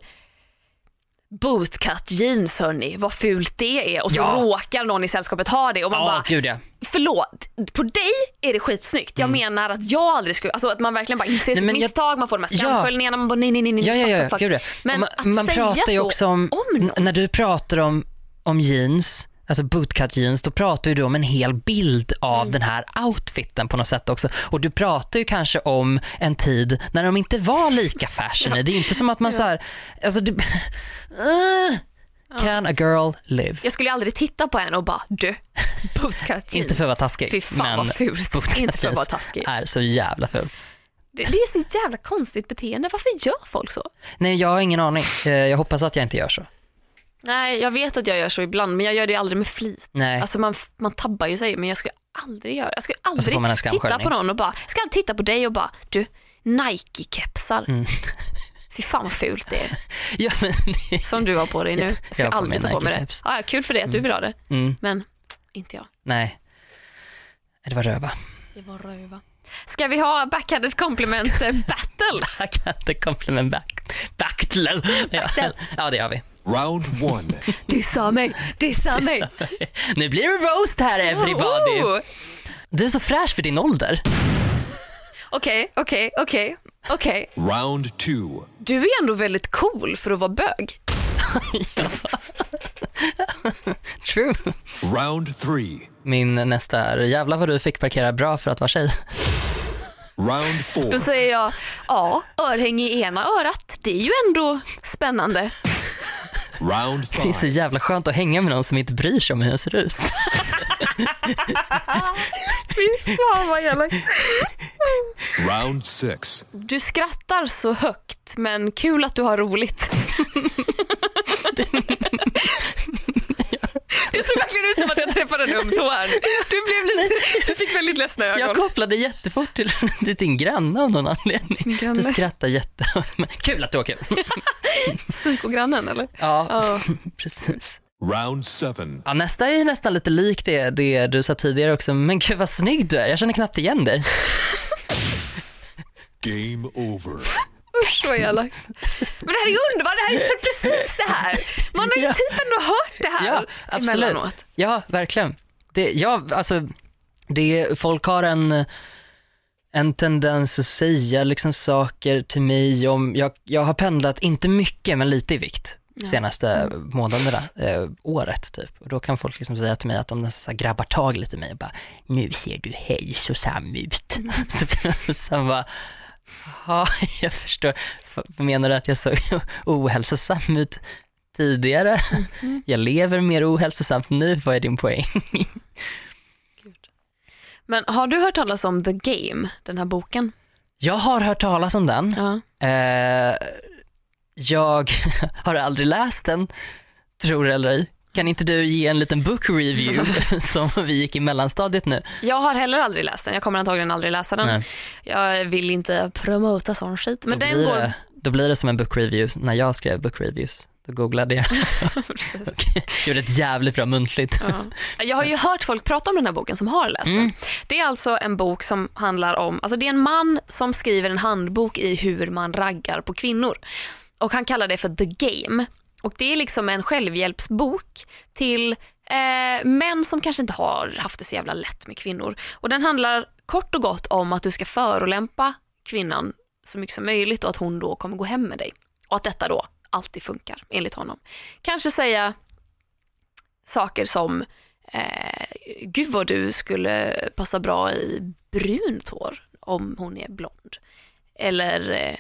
bootcut jeans hörni, vad fult det är och så Ja. råkar någon i sällskapet ha det och man Ja, bara, gud ja. förlåt, på dig är det skitsnyggt. Jag menar att jag aldrig skulle, alltså att man verkligen bara inser sitt Mm. men jag- misstag, man får de här Ja. skamsköljningarna, man bara nej nej nej, nej Ja, ja, ja, fuck, fuck. ja. Men man, att man säga pratar ju så också om, om någon. när du pratar om, om jeans, alltså bootcut jeans, då pratar ju du om en hel bild av Mm. den här outfiten på något sätt också. Och du pratar ju kanske om en tid när de inte var lika fashion. Det är ju inte som att man så här, alltså du, uh, can a girl live? Jag skulle aldrig titta på henne och bara du, bootcut jeans. Inte för att vara taskig, Fy fan men vad fult. Inte för att vara taskig. är så jävla ful. Det, det är så jävla konstigt beteende. Varför gör folk så? Nej, jag har ingen aning. Eh, Jag hoppas att jag inte gör så. Nej, jag vet att jag gör så ibland, men jag gör det aldrig med flit. Nej. Alltså man, man tabbar ju sig, men jag skulle aldrig göra Jag skulle aldrig en titta på någon och bara, jag ska aldrig titta på dig och bara, du, Nike-kepsar. Mm. Fy fan vad fult det är. Ja, men, Som du har på dig nu. Jag har på aldrig ta på mig det. Ah, ja, kul för det att du vill ha det, mm, men inte jag. nej. Det var röva. Det var röva. Ska vi ha backhanded compliment eh, battle? Inte compliment back. Battle. Ja. Ja, det gör vi. Round one. Dissa mig, dissa mig. Nu blir det roast här everybody. Oh. Du är så fräsch för din ålder. Okej, okej, okej, okej. Round two. Du är ändå väldigt cool för att vara bög. True. Round three. Min nästa är, jävlar vad du fick parkera bra för att vara tjej. Round Då four. säger jag, ja, örhänge i ena örat, det är ju ändå spännande. Round Det är så five. jävla skönt att hänga med någon som inte bryr sig om hur jag ser ut. Fy fan vad elakt. Round six. Du skrattar så högt, men kul att du har roligt. Det såg verkligen ut som att jag träffade en öm tå här. Du, blev lite, du fick väldigt ledsna ögon. Jag kopplade jättefort till, till din granne av någon anledning. Du skrattar jätte... Kul att du har kul. Psykogrannen eller? Ja, Ja. precis. Round seven. Ja, nästa är nästan lite lik det, det du sa tidigare också. Men gud vad snygg du är. Jag känner knappt igen dig. Game over. Usch vad elakt. Men det här är ju underbart, det här är precis det här. Man har ju Ja. typ ändå hört det här Ja, absolut. emellanåt. Ja, verkligen. Det, ja, alltså, det, folk har en, en tendens att säga liksom saker till mig om, jag, jag har pendlat, inte mycket men lite i vikt senaste månaderna, eh, året typ. Och då kan folk liksom säga till mig att de nästan så grabbar tag lite i mig och bara, nu ser du hälsosam ut. Så Sen bara, ja, jag förstår. Menar du att jag såg ohälsosam ut tidigare? Jag lever mer ohälsosamt nu, vad är din poäng? Men har du hört talas om The Game, den här boken? Jag har hört talas om den. Ja. Eh, jag har aldrig läst den, tror det eller ej. Kan inte du ge en liten book review som vi gick i mellanstadiet nu? Jag har heller aldrig läst den, jag kommer antagligen aldrig läsa den. Nej. Jag vill inte promota sån skit. Men då, den blir går... det, då blir det som en book review när jag skrev book reviews. Då googlade jag, Precis. gjorde ett jävligt bra muntligt. Ja. Jag har ju hört folk prata om den här boken som har läst den. Det är alltså en bok som handlar om, alltså det är en man som skriver en handbok i hur man raggar på kvinnor. Och han kallar det för The Game. Och det är liksom en självhjälpsbok till eh, män som kanske inte har haft det så jävla lätt med kvinnor. Och den handlar kort och gott om att du ska förolämpa kvinnan så mycket som möjligt och att hon då kommer gå hem med dig. Och att detta då alltid funkar enligt honom. Kanske säga saker som eh, gud vad du skulle passa bra i brunt hår om hon är blond. Eller eh,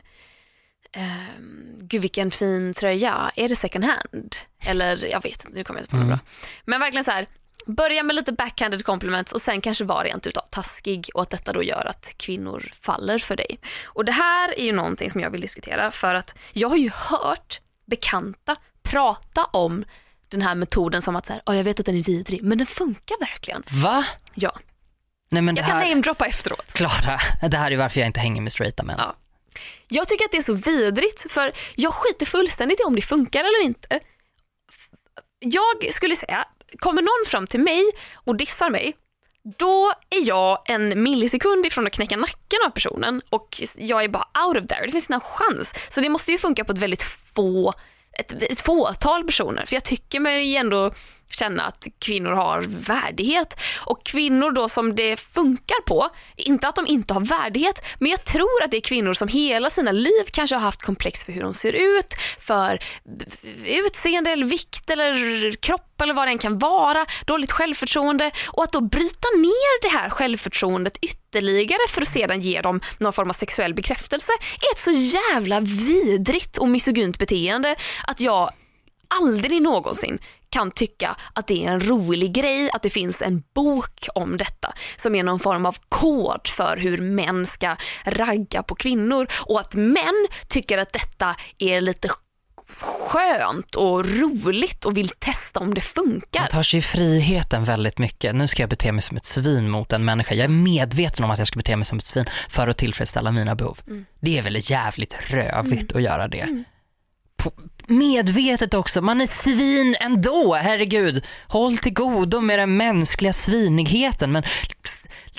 eh, ehm, gud vilken fin tröja, är det second hand? Eller jag vet inte, nu kommer jag inte på något bra. Men verkligen så här, börja med lite backhanded compliments och sen kanske vara rent utav taskig och att detta då gör att kvinnor faller för dig. Och det här är ju någonting som jag vill diskutera för att jag har ju hört bekanta prata om den här metoden som att så här, "Ja, jag vet att den är vidrig men den funkar verkligen. Va? Ja, Nej men jag kan här, namedroppa efteråt. Klara, det här är varför jag inte hänger med straighta män. Ja. Jag tycker att det är så vidrigt för jag skiter fullständigt i om det funkar eller inte. Jag skulle säga, kommer någon fram till mig och dissar mig, då är jag en millisekund ifrån att knäcka nacken av personen och jag är bara out of there. Det finns inte en chans. Så det måste ju funka på ett väldigt få ett, ett fåtal personer. För jag tycker mig ändå känna att kvinnor har värdighet. Och kvinnor då som det funkar på, inte att de inte har värdighet, men jag tror att det är kvinnor som hela sina liv kanske har haft komplex för hur de ser ut, för utseende eller vikt eller kropp eller vad det än kan vara, dåligt självförtroende och att då bryta ner det här självförtroendet ytterligare för att sedan ge dem någon form av sexuell bekräftelse är ett så jävla vidrigt och misogynt beteende att jag aldrig någonsin kan tycka att det är en rolig grej att det finns en bok om detta som är någon form av kod för hur män ska ragga på kvinnor och att män tycker att detta är lite skönt och roligt och vill testa om det funkar. Man tar sig friheten väldigt mycket. Nu ska jag bete mig som ett svin mot en människa. Jag är medveten om att jag ska bete mig som ett svin för att tillfredsställa mina behov. Det är väl jävligt rövigt att göra det. På, medvetet också, man är svin ändå, herregud. Håll till godo med den mänskliga svinigheten men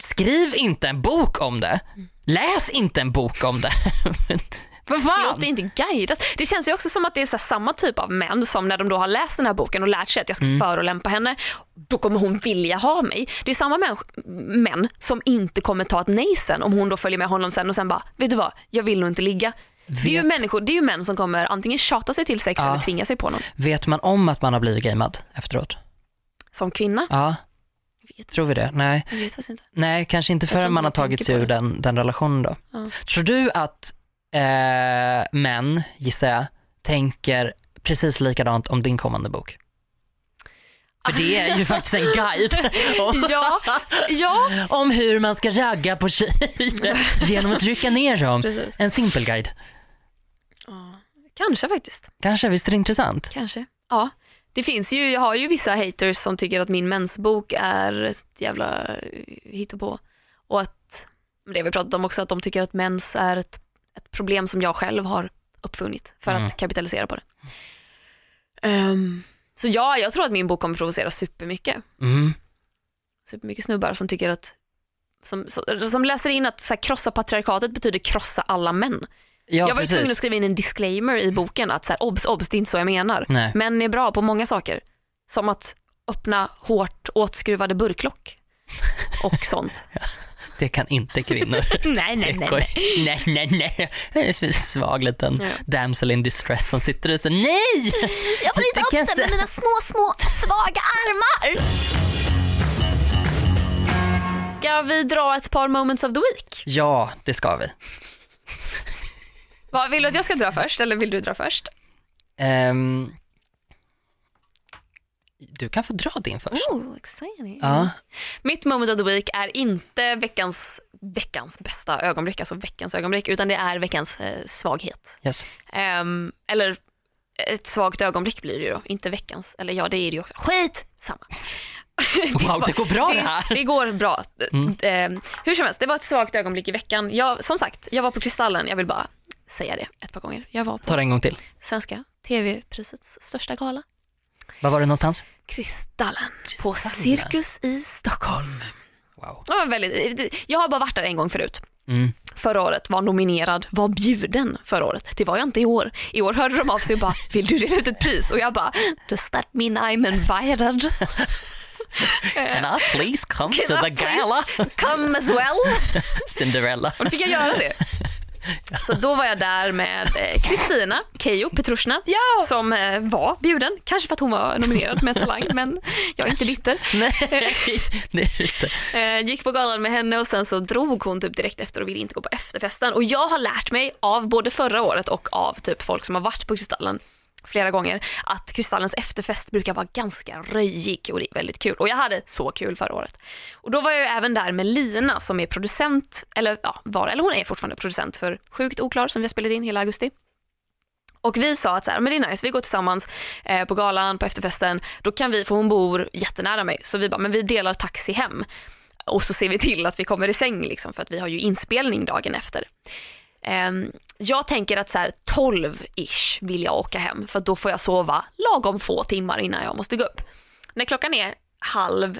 skriv inte en bok om det. Läs inte en bok om det. Vad fan? Låt det inte guidas. Det känns ju också som att det är samma typ av män som när de då har läst den här boken och lärt sig att jag ska förolämpa henne, då kommer hon vilja ha mig. Det är samma män, män som inte kommer ta ett nej sen om hon då följer med honom sen och sen bara, vet du vad, jag vill nog inte ligga. Det är, ju Vet- människor, det är ju män som kommer antingen tjata sig till sex Ja. eller tvinga sig på någon. Vet man om att man har blivit gamead efteråt? Som kvinna. Ja, vet, tror vi det? Nej. jag vet faktiskt inte. Nej, kanske inte förrän man har tagit sig ur den, den relationen då. Ja. Tror du att eh, män, gissar jag, tänker precis likadant om din kommande bok? För det är ju faktiskt en guide Ja, ja om hur man ska ragga på tjejer genom att trycka ner dem. precis. En simpel guide. Kanske faktiskt. Kanske, visst är det intressant? Kanske. Ja. Det finns ju, jag har ju vissa haters som tycker att min mensbok är ett jävla eh, hittepå. Och att, det har vi pratat om också, att de tycker att mens är ett, ett problem som jag själv har uppfunnit för Mm. att kapitalisera på det. Ehm, så ja, jag tror att min bok kommer provocera supermycket. Mm. Supermycket snubbar som tycker att som, som, som läser in att så här, krossa patriarkatet betyder krossa alla män. Ja, jag var ju tvungen att skriva in en disclaimer i boken att så här, obs, obs, det är inte så jag menar. Nej. Män är bra på många saker. Som att öppna hårt åtskruvade burklock och sånt. Det kan inte kvinnor. Nej, nej, nej. Nej, nej, nej. En svag liten Ja. damsel in distress som sitter och säger nej! Jag får inte upp den med mina små, små svaga armar. Ska vi dra ett par moments of the week? Ja, det ska vi. Vad, vill du att jag ska dra först eller vill du dra först? Ehm, du kan få dra din först. Oh, exciting. Ja, Mitt moment of the week är inte veckans, veckans bästa ögonblick, alltså veckans ögonblick, utan det är veckans eh, svaghet. yes. Ehm, eller ett svagt ögonblick blir det ju då, inte veckans. Eller ja, det är det ju också. Skit samma. Wow, det går bra det här. det går bra. Mm. Ehm, hur som helst, det var ett svagt ögonblick i veckan. Jag, som sagt, jag var på Kristallen, jag vill bara säga det ett par gånger. Jag var på Ta det en gång till. Svenska TV-prisets största gala. Var var det någonstans? Kristallen, på Kristallen. Cirkus i Stockholm. Wow. Väldigt, jag har bara varit där en gång förut. Mm. Förra året var nominerad, var bjuden förra året. Det var jag inte i år. I år hörde de av sig och bara, vill du dela ut ett pris? Och jag bara, does that mean I'm invited? Can I please come to Can the I gala? please come as well? Cinderella. Och då fick jag göra det. Så då var jag där med eh, Kristina Keijo Petrushna Ja! som eh, var bjuden. Kanske för att hon var nominerad med Talang, men jag är inte bitter. Nej, det är inte. Eh, gick på galan med henne och sen så drog hon typ direkt efter och ville inte gå på efterfesten. Och jag har lärt mig av både förra året och av typ folk som har varit på Kristallen flera gånger att Kristallens efterfest brukar vara ganska röjig och det är väldigt kul. Och jag hade så kul förra året. Och då var jag ju även där med Lina som är producent, eller ja, var, eller hon är fortfarande producent för Sjukt oklar som vi har spelat in hela augusti. Och vi sa att så här, men det är nice, vi går tillsammans eh, på galan, på efterfesten, då kan vi, för hon bor jättenära mig, så vi bara, men vi delar taxi hem. Och så ser vi till att vi kommer i säng liksom, för att vi har ju inspelning dagen efter. Ehm, jag tänker att så här 12-ish vill jag åka hem för då får jag sova lagom få timmar innan jag måste gå upp. När klockan är halv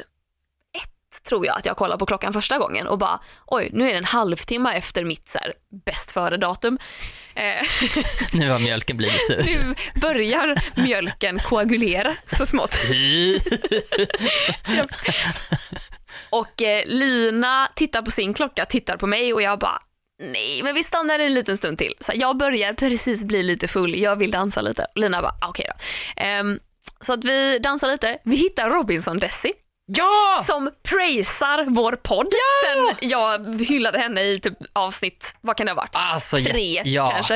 ett tror jag att jag kollar på klockan första gången och bara oj nu är det en halvtimme efter mitt så bäst före datum. Eh, Nu har mjölken blivit sur. nu börjar mjölken koagulera så smått. Och eh, Lina tittar på sin klocka, tittar på mig och jag bara nej men vi stannar en liten stund till. Så jag börjar precis bli lite full, jag vill dansa lite. Lina bara okej då. Ehm, så att vi dansar lite, vi hittar Robinson Desi Ja! som praisar vår podd sen jag hyllade henne i typ avsnitt, vad kan det ha varit? Alltså, ja- Tre ja. kanske.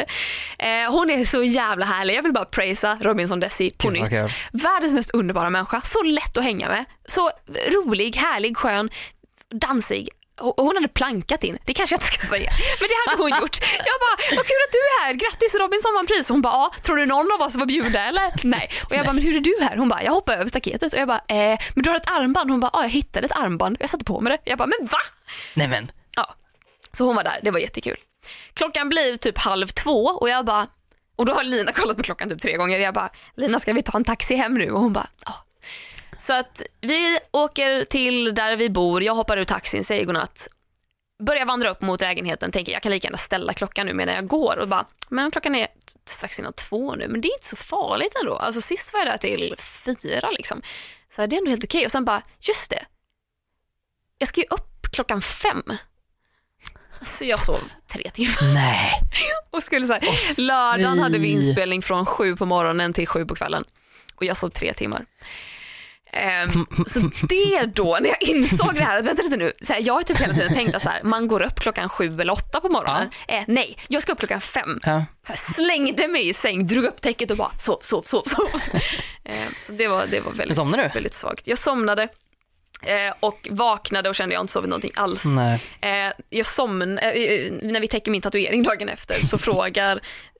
Eh, hon är så jävla härlig, jag vill bara praisa Robinson Desi på nytt. kul. Världens mest underbara människa, så lätt att hänga med. Så rolig, härlig, skön, dansig. Hon hade plankat in, det kanske jag inte ska säga, men det hade hon gjort. Jag bara, vad kul att du är här, grattis Robinson vann pris. Hon bara, ja, tror du någon av oss var bjudna eller? Nej. Och jag bara, men hur är du här? Hon bara, jag hoppade över staketet. Och jag bara, eh, men du har ett armband? Hon bara, ja jag hittade ett armband. Jag satte på mig det. Jag bara, men va? Nej men, Ja, så hon var där, det var jättekul. Klockan blir typ halv två och jag bara, och då har Lina kollat på klockan typ tre gånger. Jag bara, Lina ska vi ta en taxi hem nu? Och hon bara, ja. Så att vi åker till där vi bor, jag hoppar ur taxin, säger godnatt. Börjar vandra upp mot lägenheten, tänker jag kan lika gärna ställa klockan nu medan jag går och bara, men klockan är strax innan två nu, men det är inte så farligt ändå. Alltså sist var jag där till fyra liksom. Så här, det är ändå helt okej. Och sen bara, just det, jag ska ju upp klockan fem. Så jag sov tre timmar nej. och skulle så här, lördagen hade vi inspelning från sju på morgonen till sju på kvällen och jag sov tre timmar. Ehm, så det då, när jag insåg det här, att vänta lite nu, så här, jag har typ hela tiden tänkt att så här, man går upp klockan sju eller åtta på morgonen. Eh, nej, jag ska upp klockan fem. Ja. Så här, slängde mig i säng, drog upp täcket och bara sov, sov, sov, sov. Ehm, så det var, det var väldigt, Somnade du? väldigt svagt. Jag somnade eh, och vaknade och kände jag inte sovit någonting alls. Eh, jag somn, eh, eh, när vi täcker min tatuering dagen efter så frågar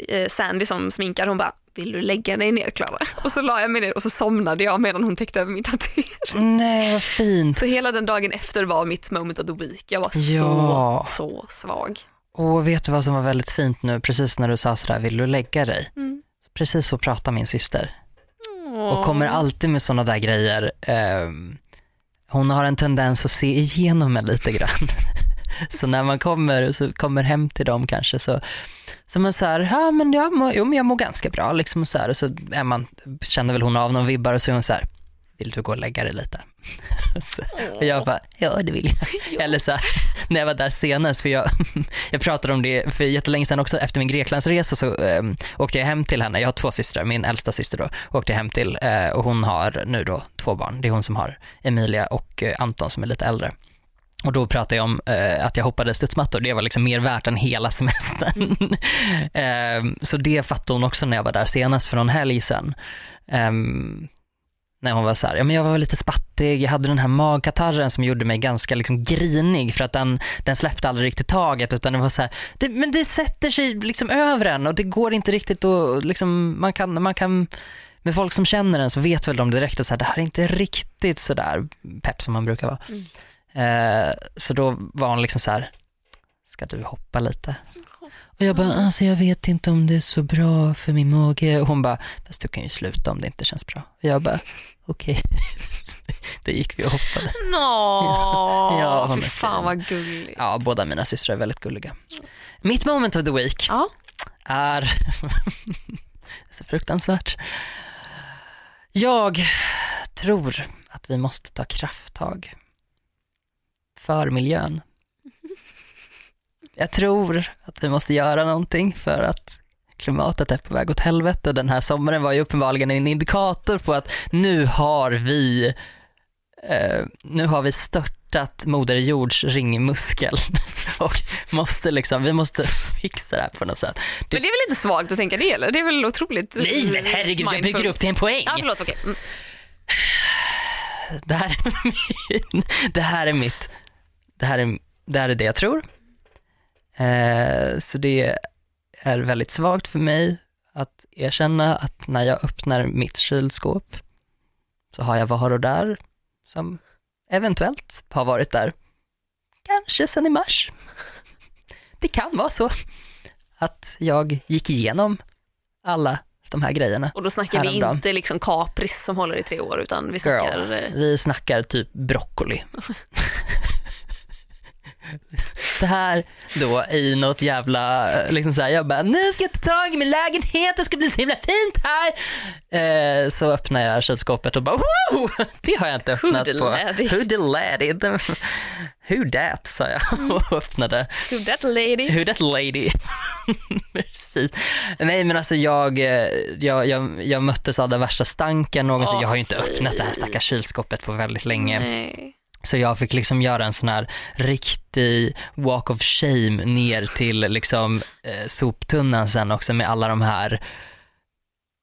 eh, Sandy som sminkar, hon bara vill du lägga dig ner Klara? Och så la jag mig ner och så somnade jag medan hon täckte över min tatuering. Nej, vad fint. Så hela den dagen efter var mitt moment of the week. Jag var Ja. så, så svag. Och vet du vad som var väldigt fint nu, precis när du sa sådär, vill du lägga dig? Mm. Precis så pratar min syster. Och kommer alltid med sådana där grejer. Ehm, hon har en tendens att se igenom mig lite grann. så när man kommer, så kommer hem till dem kanske så, så man så här, ja men jag mår, jo, men jag mår ganska bra liksom och så här, och så är man, känner väl hon av någon vibbar och så är hon så här, vill du gå och lägga dig lite? Så- och jag bara, ja det vill jag. Eller så här, när jag var där senast, för jag, jag pratade om det för jättelänge sedan också, efter min Greklandsresa så eh, åkte jag hem till henne, jag har två systrar, min äldsta syster då, åkte jag hem till eh, och hon har nu då två barn, det är hon som har Emilia och eh, Anton som är lite äldre. Och då pratade jag om eh, att jag hoppade studsmattor, det var liksom mer värt än hela semestern. eh, så det fattade hon också när jag var där senast för någon helg sedan. Eh, när hon var så här, ja men jag var lite spattig, jag hade den här magkatarren som gjorde mig ganska liksom grinig för att den, den släppte aldrig riktigt taget utan det var så här, det, men det sätter sig liksom över en och det går inte riktigt att liksom, man kan, man kan med folk som känner en så vet väl de direkt att det här är inte riktigt sådär pepp som man brukar vara. Mm så då var hon liksom så här, ska du hoppa lite? Och jag bara, alltså jag vet inte om det är så bra för min mage. Och hon bara, fast du kan ju sluta om det inte känns bra. Och jag bara, okej. Då gick vi och hoppade. Nå, Ja, fy fan vad gulligt. Ja, båda mina systrar är väldigt gulliga. Mitt moment of the week Ja. är så fruktansvärt. Jag tror att vi måste ta krafttag för miljön. Jag tror att vi måste göra någonting för att klimatet är på väg åt helvete. Den här sommaren var ju uppenbarligen en indikator på att nu har vi eh, nu har vi störtat Moder Jords ringmuskel och måste liksom, vi måste fixa det här på något sätt. Men det är väl inte svagt att tänka det eller? Det är väl otroligt Nej men herregud, jag mindful. bygger upp till en poäng. Ja, förlåt, okej. Mm. Det här är min, det här är mitt, det här är det, här är det jag tror. Eh, så det är väldigt svagt för mig att erkänna att när jag öppnar mitt kylskåp så har jag varor där som eventuellt har varit där kanske sedan i mars. Det kan vara så att jag gick igenom alla de här grejerna. Och då snackar vi inte liksom kapris som håller i tre år utan vi snackar... Girl, eh, vi snackar typ broccoli. Det här då i något jävla, eh, liksom såhär, jag bara nu ska jag ta tag i min lägenhet, det ska bli så himla fint här. Eh, så öppnar jag kylskåpet och bara wow, det har jag inte öppnat på. Hoodilady. Hoodilady. Who that sa jag och öppnade. Who that lady? Who that lady? Precis. Nej men alltså jag, eh, jag, jag, jag möttes av den värsta stanken någonsin. Åh, jag har ju inte öppnat det här stackars kylskåpet på väldigt länge. Nej. Så jag fick liksom göra en sån här riktig walk of shame ner till liksom eh, soptunnan sen också med alla de här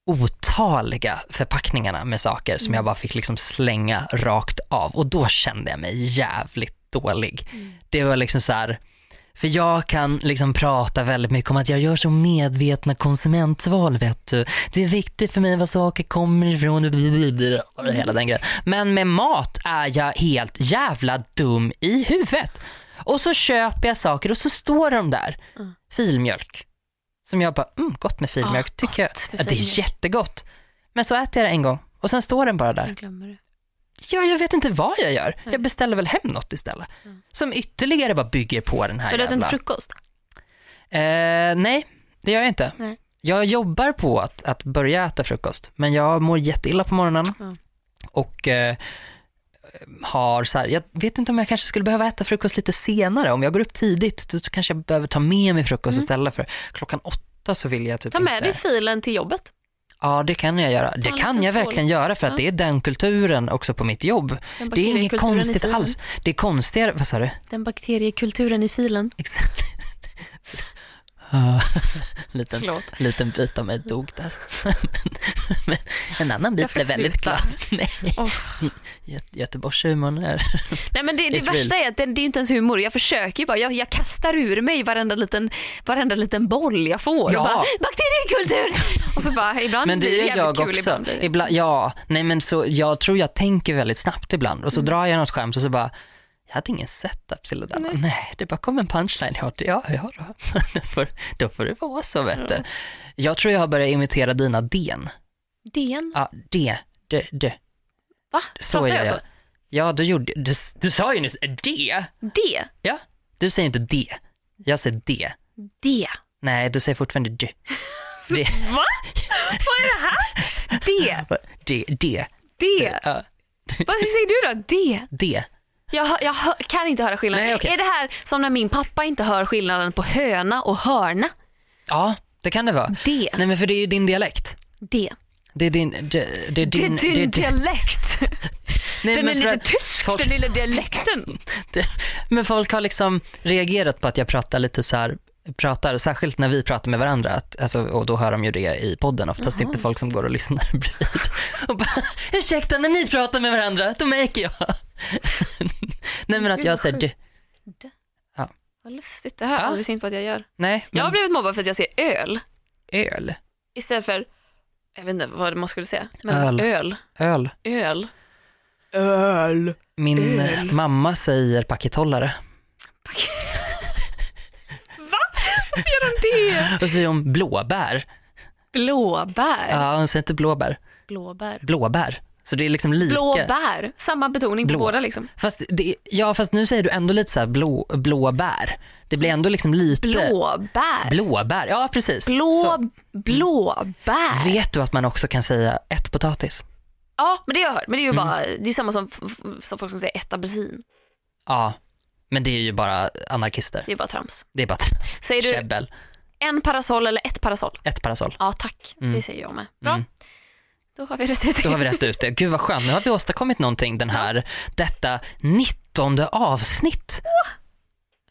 otaliga förpackningarna med saker som jag bara fick liksom slänga rakt av. Och då kände jag mig jävligt dålig. Det var liksom så här, för jag kan liksom prata väldigt mycket om att jag gör så medvetna konsumentval vet du. Det är viktigt för mig var saker kommer ifrån och hela den grejen. Men med mat är jag helt jävla dum i huvudet. Och så köper jag saker och så står de där. Filmjölk. Som jag bara, mm, gott med filmjölk Ah, tycker jag. Ja, det är jättegott. Men så äter jag det en gång och sen står den bara där. Ja, jag vet inte vad jag gör. Jag beställer väl hem något istället. Som ytterligare bara bygger på den här Har du ätit jävla... frukost? Eh, nej, det gör jag inte. Nej. Jag jobbar på att, att börja äta frukost, men jag mår jätteilla på morgonen. Ja. Och eh, har så här, jag vet inte om jag kanske skulle behöva äta frukost lite senare. Om jag går upp tidigt, då kanske jag behöver ta med mig frukost istället för klockan åtta så vill jag typ Mm. Ta med inte... dig filen till jobbet. Ja, det kan jag göra. Det kan jag verkligen göra för att Ja. det är den kulturen också på mitt jobb. Det är inget konstigt alls. Det är konstigare, vad sa du? Den bakteriekulturen i filen. Exakt. Liten, Förlåt. liten bit av mig dog där. Men en annan bit blev väldigt glad. Nej, Åh. Gö- Göteborgshumorn är... Nej men det, det värsta är att det, det är inte ens humor. Jag försöker ju bara, jag, jag kastar ur mig varenda liten, varenda liten boll jag får. Ja. Och bara, bakteriekultur! Och så bara, ibland Men det blir det jävligt jag kul, också. ibland. Ibland, ja, nej men så jag tror jag tänker väldigt snabbt ibland och så drar jag något skämt och så bara jag hade ingen setup till det där. Nej, nej det bara kom en punchline. Ja, det- ja, ja då. då, får, då får det vara så vet du. Jag tror jag har börjat imitera dina den. DN? Ja, det, det, det. Va? Så Pratar jag så? Ja, du gjorde, du, du sa ju nyss det. D? Ja, du säger inte det. Jag säger det. D? Nej, du säger fortfarande du. Det, Va? Vad är det här? D? det, det. D? Ja. Vad säger du då? D? D. Jag, jag kan inte höra skillnaden. Nej, okej. Är det här som när min pappa inte hör skillnaden på höna och hörna? Ja, det kan det vara. D. Nej men för det är ju din dialekt. D. Det är din... Det, det är din... det är din det dialekt. Nej, Den men är lite tysk, folk- den lilla dialekten. Det, men folk har liksom reagerat på att jag pratar lite så här, pratar, särskilt när vi pratar med varandra, att, alltså, och då hör de ju det i podden oftast, inte folk som går och lyssnar bredvid. Och bara, ursäkta, när ni pratar med varandra, då märker jag. Nej men att jag säger du. Vad lustigt, det har jag Ja. aldrig tänkt på att jag gör. Nej, Jag har men blivit mobbad för att jag säger öl öl, istället för, jag vet inte vad man skulle säga, men Öl. öl. öl. Öl. Öl. Min Öl. mamma säger pakethållare. Varför gör de det? Och så säger hon blåbär. Blåbär. Ja, hon säger inte blåbär. Blåbär. Blåbär. Så det är liksom lika. Blåbär. Samma betoning på Blå. båda liksom. Fast det, ja, fast nu säger du ändå lite så här blå, blåbär. Det blir ändå liksom lite... Blåbär. Blåbär, ja precis. Blå, Så, blåbär. vet du att man också kan säga ett potatis? Ja, men det har jag hört. Men det är Mm. ju bara, det är samma som, som folk som säger ett apelsin. Ja, men det är ju bara anarkister. Det är bara trams. Det är bara Säger du käbbel. en parasoll eller ett parasoll? Ett parasoll. Ja, tack. Mm. Det säger jag med. Bra. Mm. Då har vi rätt ut det. Då har vi rätt ut det. Gud vad skönt, nu har vi åstadkommit någonting den här, detta 19 avsnitt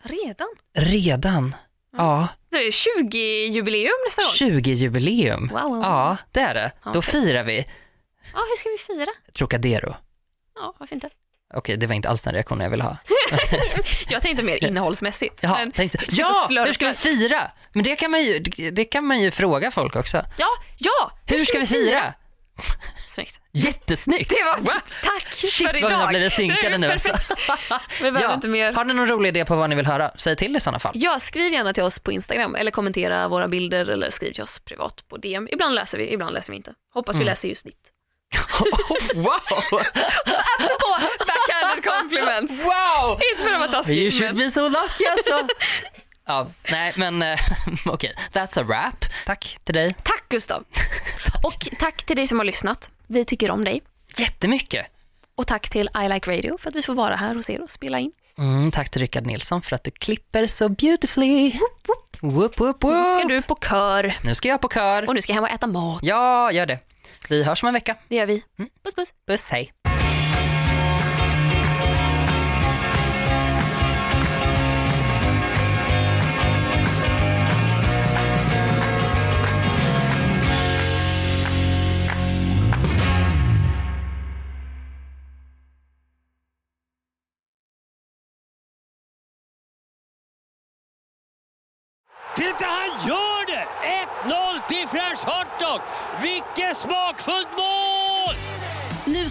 Redan? redan. Ja, Det är 20-jubileum nästa gång. 20-jubileum. Wow. Ja, det är det. Då okej. firar vi Ja, hur ska vi fira? Trocadero. Ja, varför inte? Okej, det var inte alls den reaktionen jag ville ha. Jag tänkte mer innehållsmässigt. Jaha, men- tänkte, ja, hur ska vi fira? Men det kan man ju, det kan man ju fråga folk också. Ja, ja! Hur ska vi fira? Snyggt. Jättesnyggt! Det var, Wow. tack Shit för vad idag. vi har blivit synkade nu alltså. behöver inte mer. Har ni någon rolig idé på vad ni vill höra? Säg till i sådana fall. Ja, skriv gärna till oss på Instagram eller kommentera våra bilder eller skriv till oss privat på DM. Ibland läser vi, ibland läser vi inte. Hoppas Mm. vi läser just ditt. wow! Apropå compliments. wow! Inte för att vara You taskig, should men be so lucky alltså. ja, nej men eh, okej, that's a wrap. Tack till dig. tack Gustav. Och tack till dig som har lyssnat. Vi tycker om dig. Jättemycket. Och tack till I Like Radio för att vi får vara här hos er och spela in. Mm, tack till Rickard Nilsson för att du klipper så beautifully. Whoop, whoop, Nu ska du på kör Nu ska jag på kör. och nu ska jag hem och äta mat. Ja, gör det. Vi hörs om en vecka. Det gör vi. Puss puss. Puss, hej.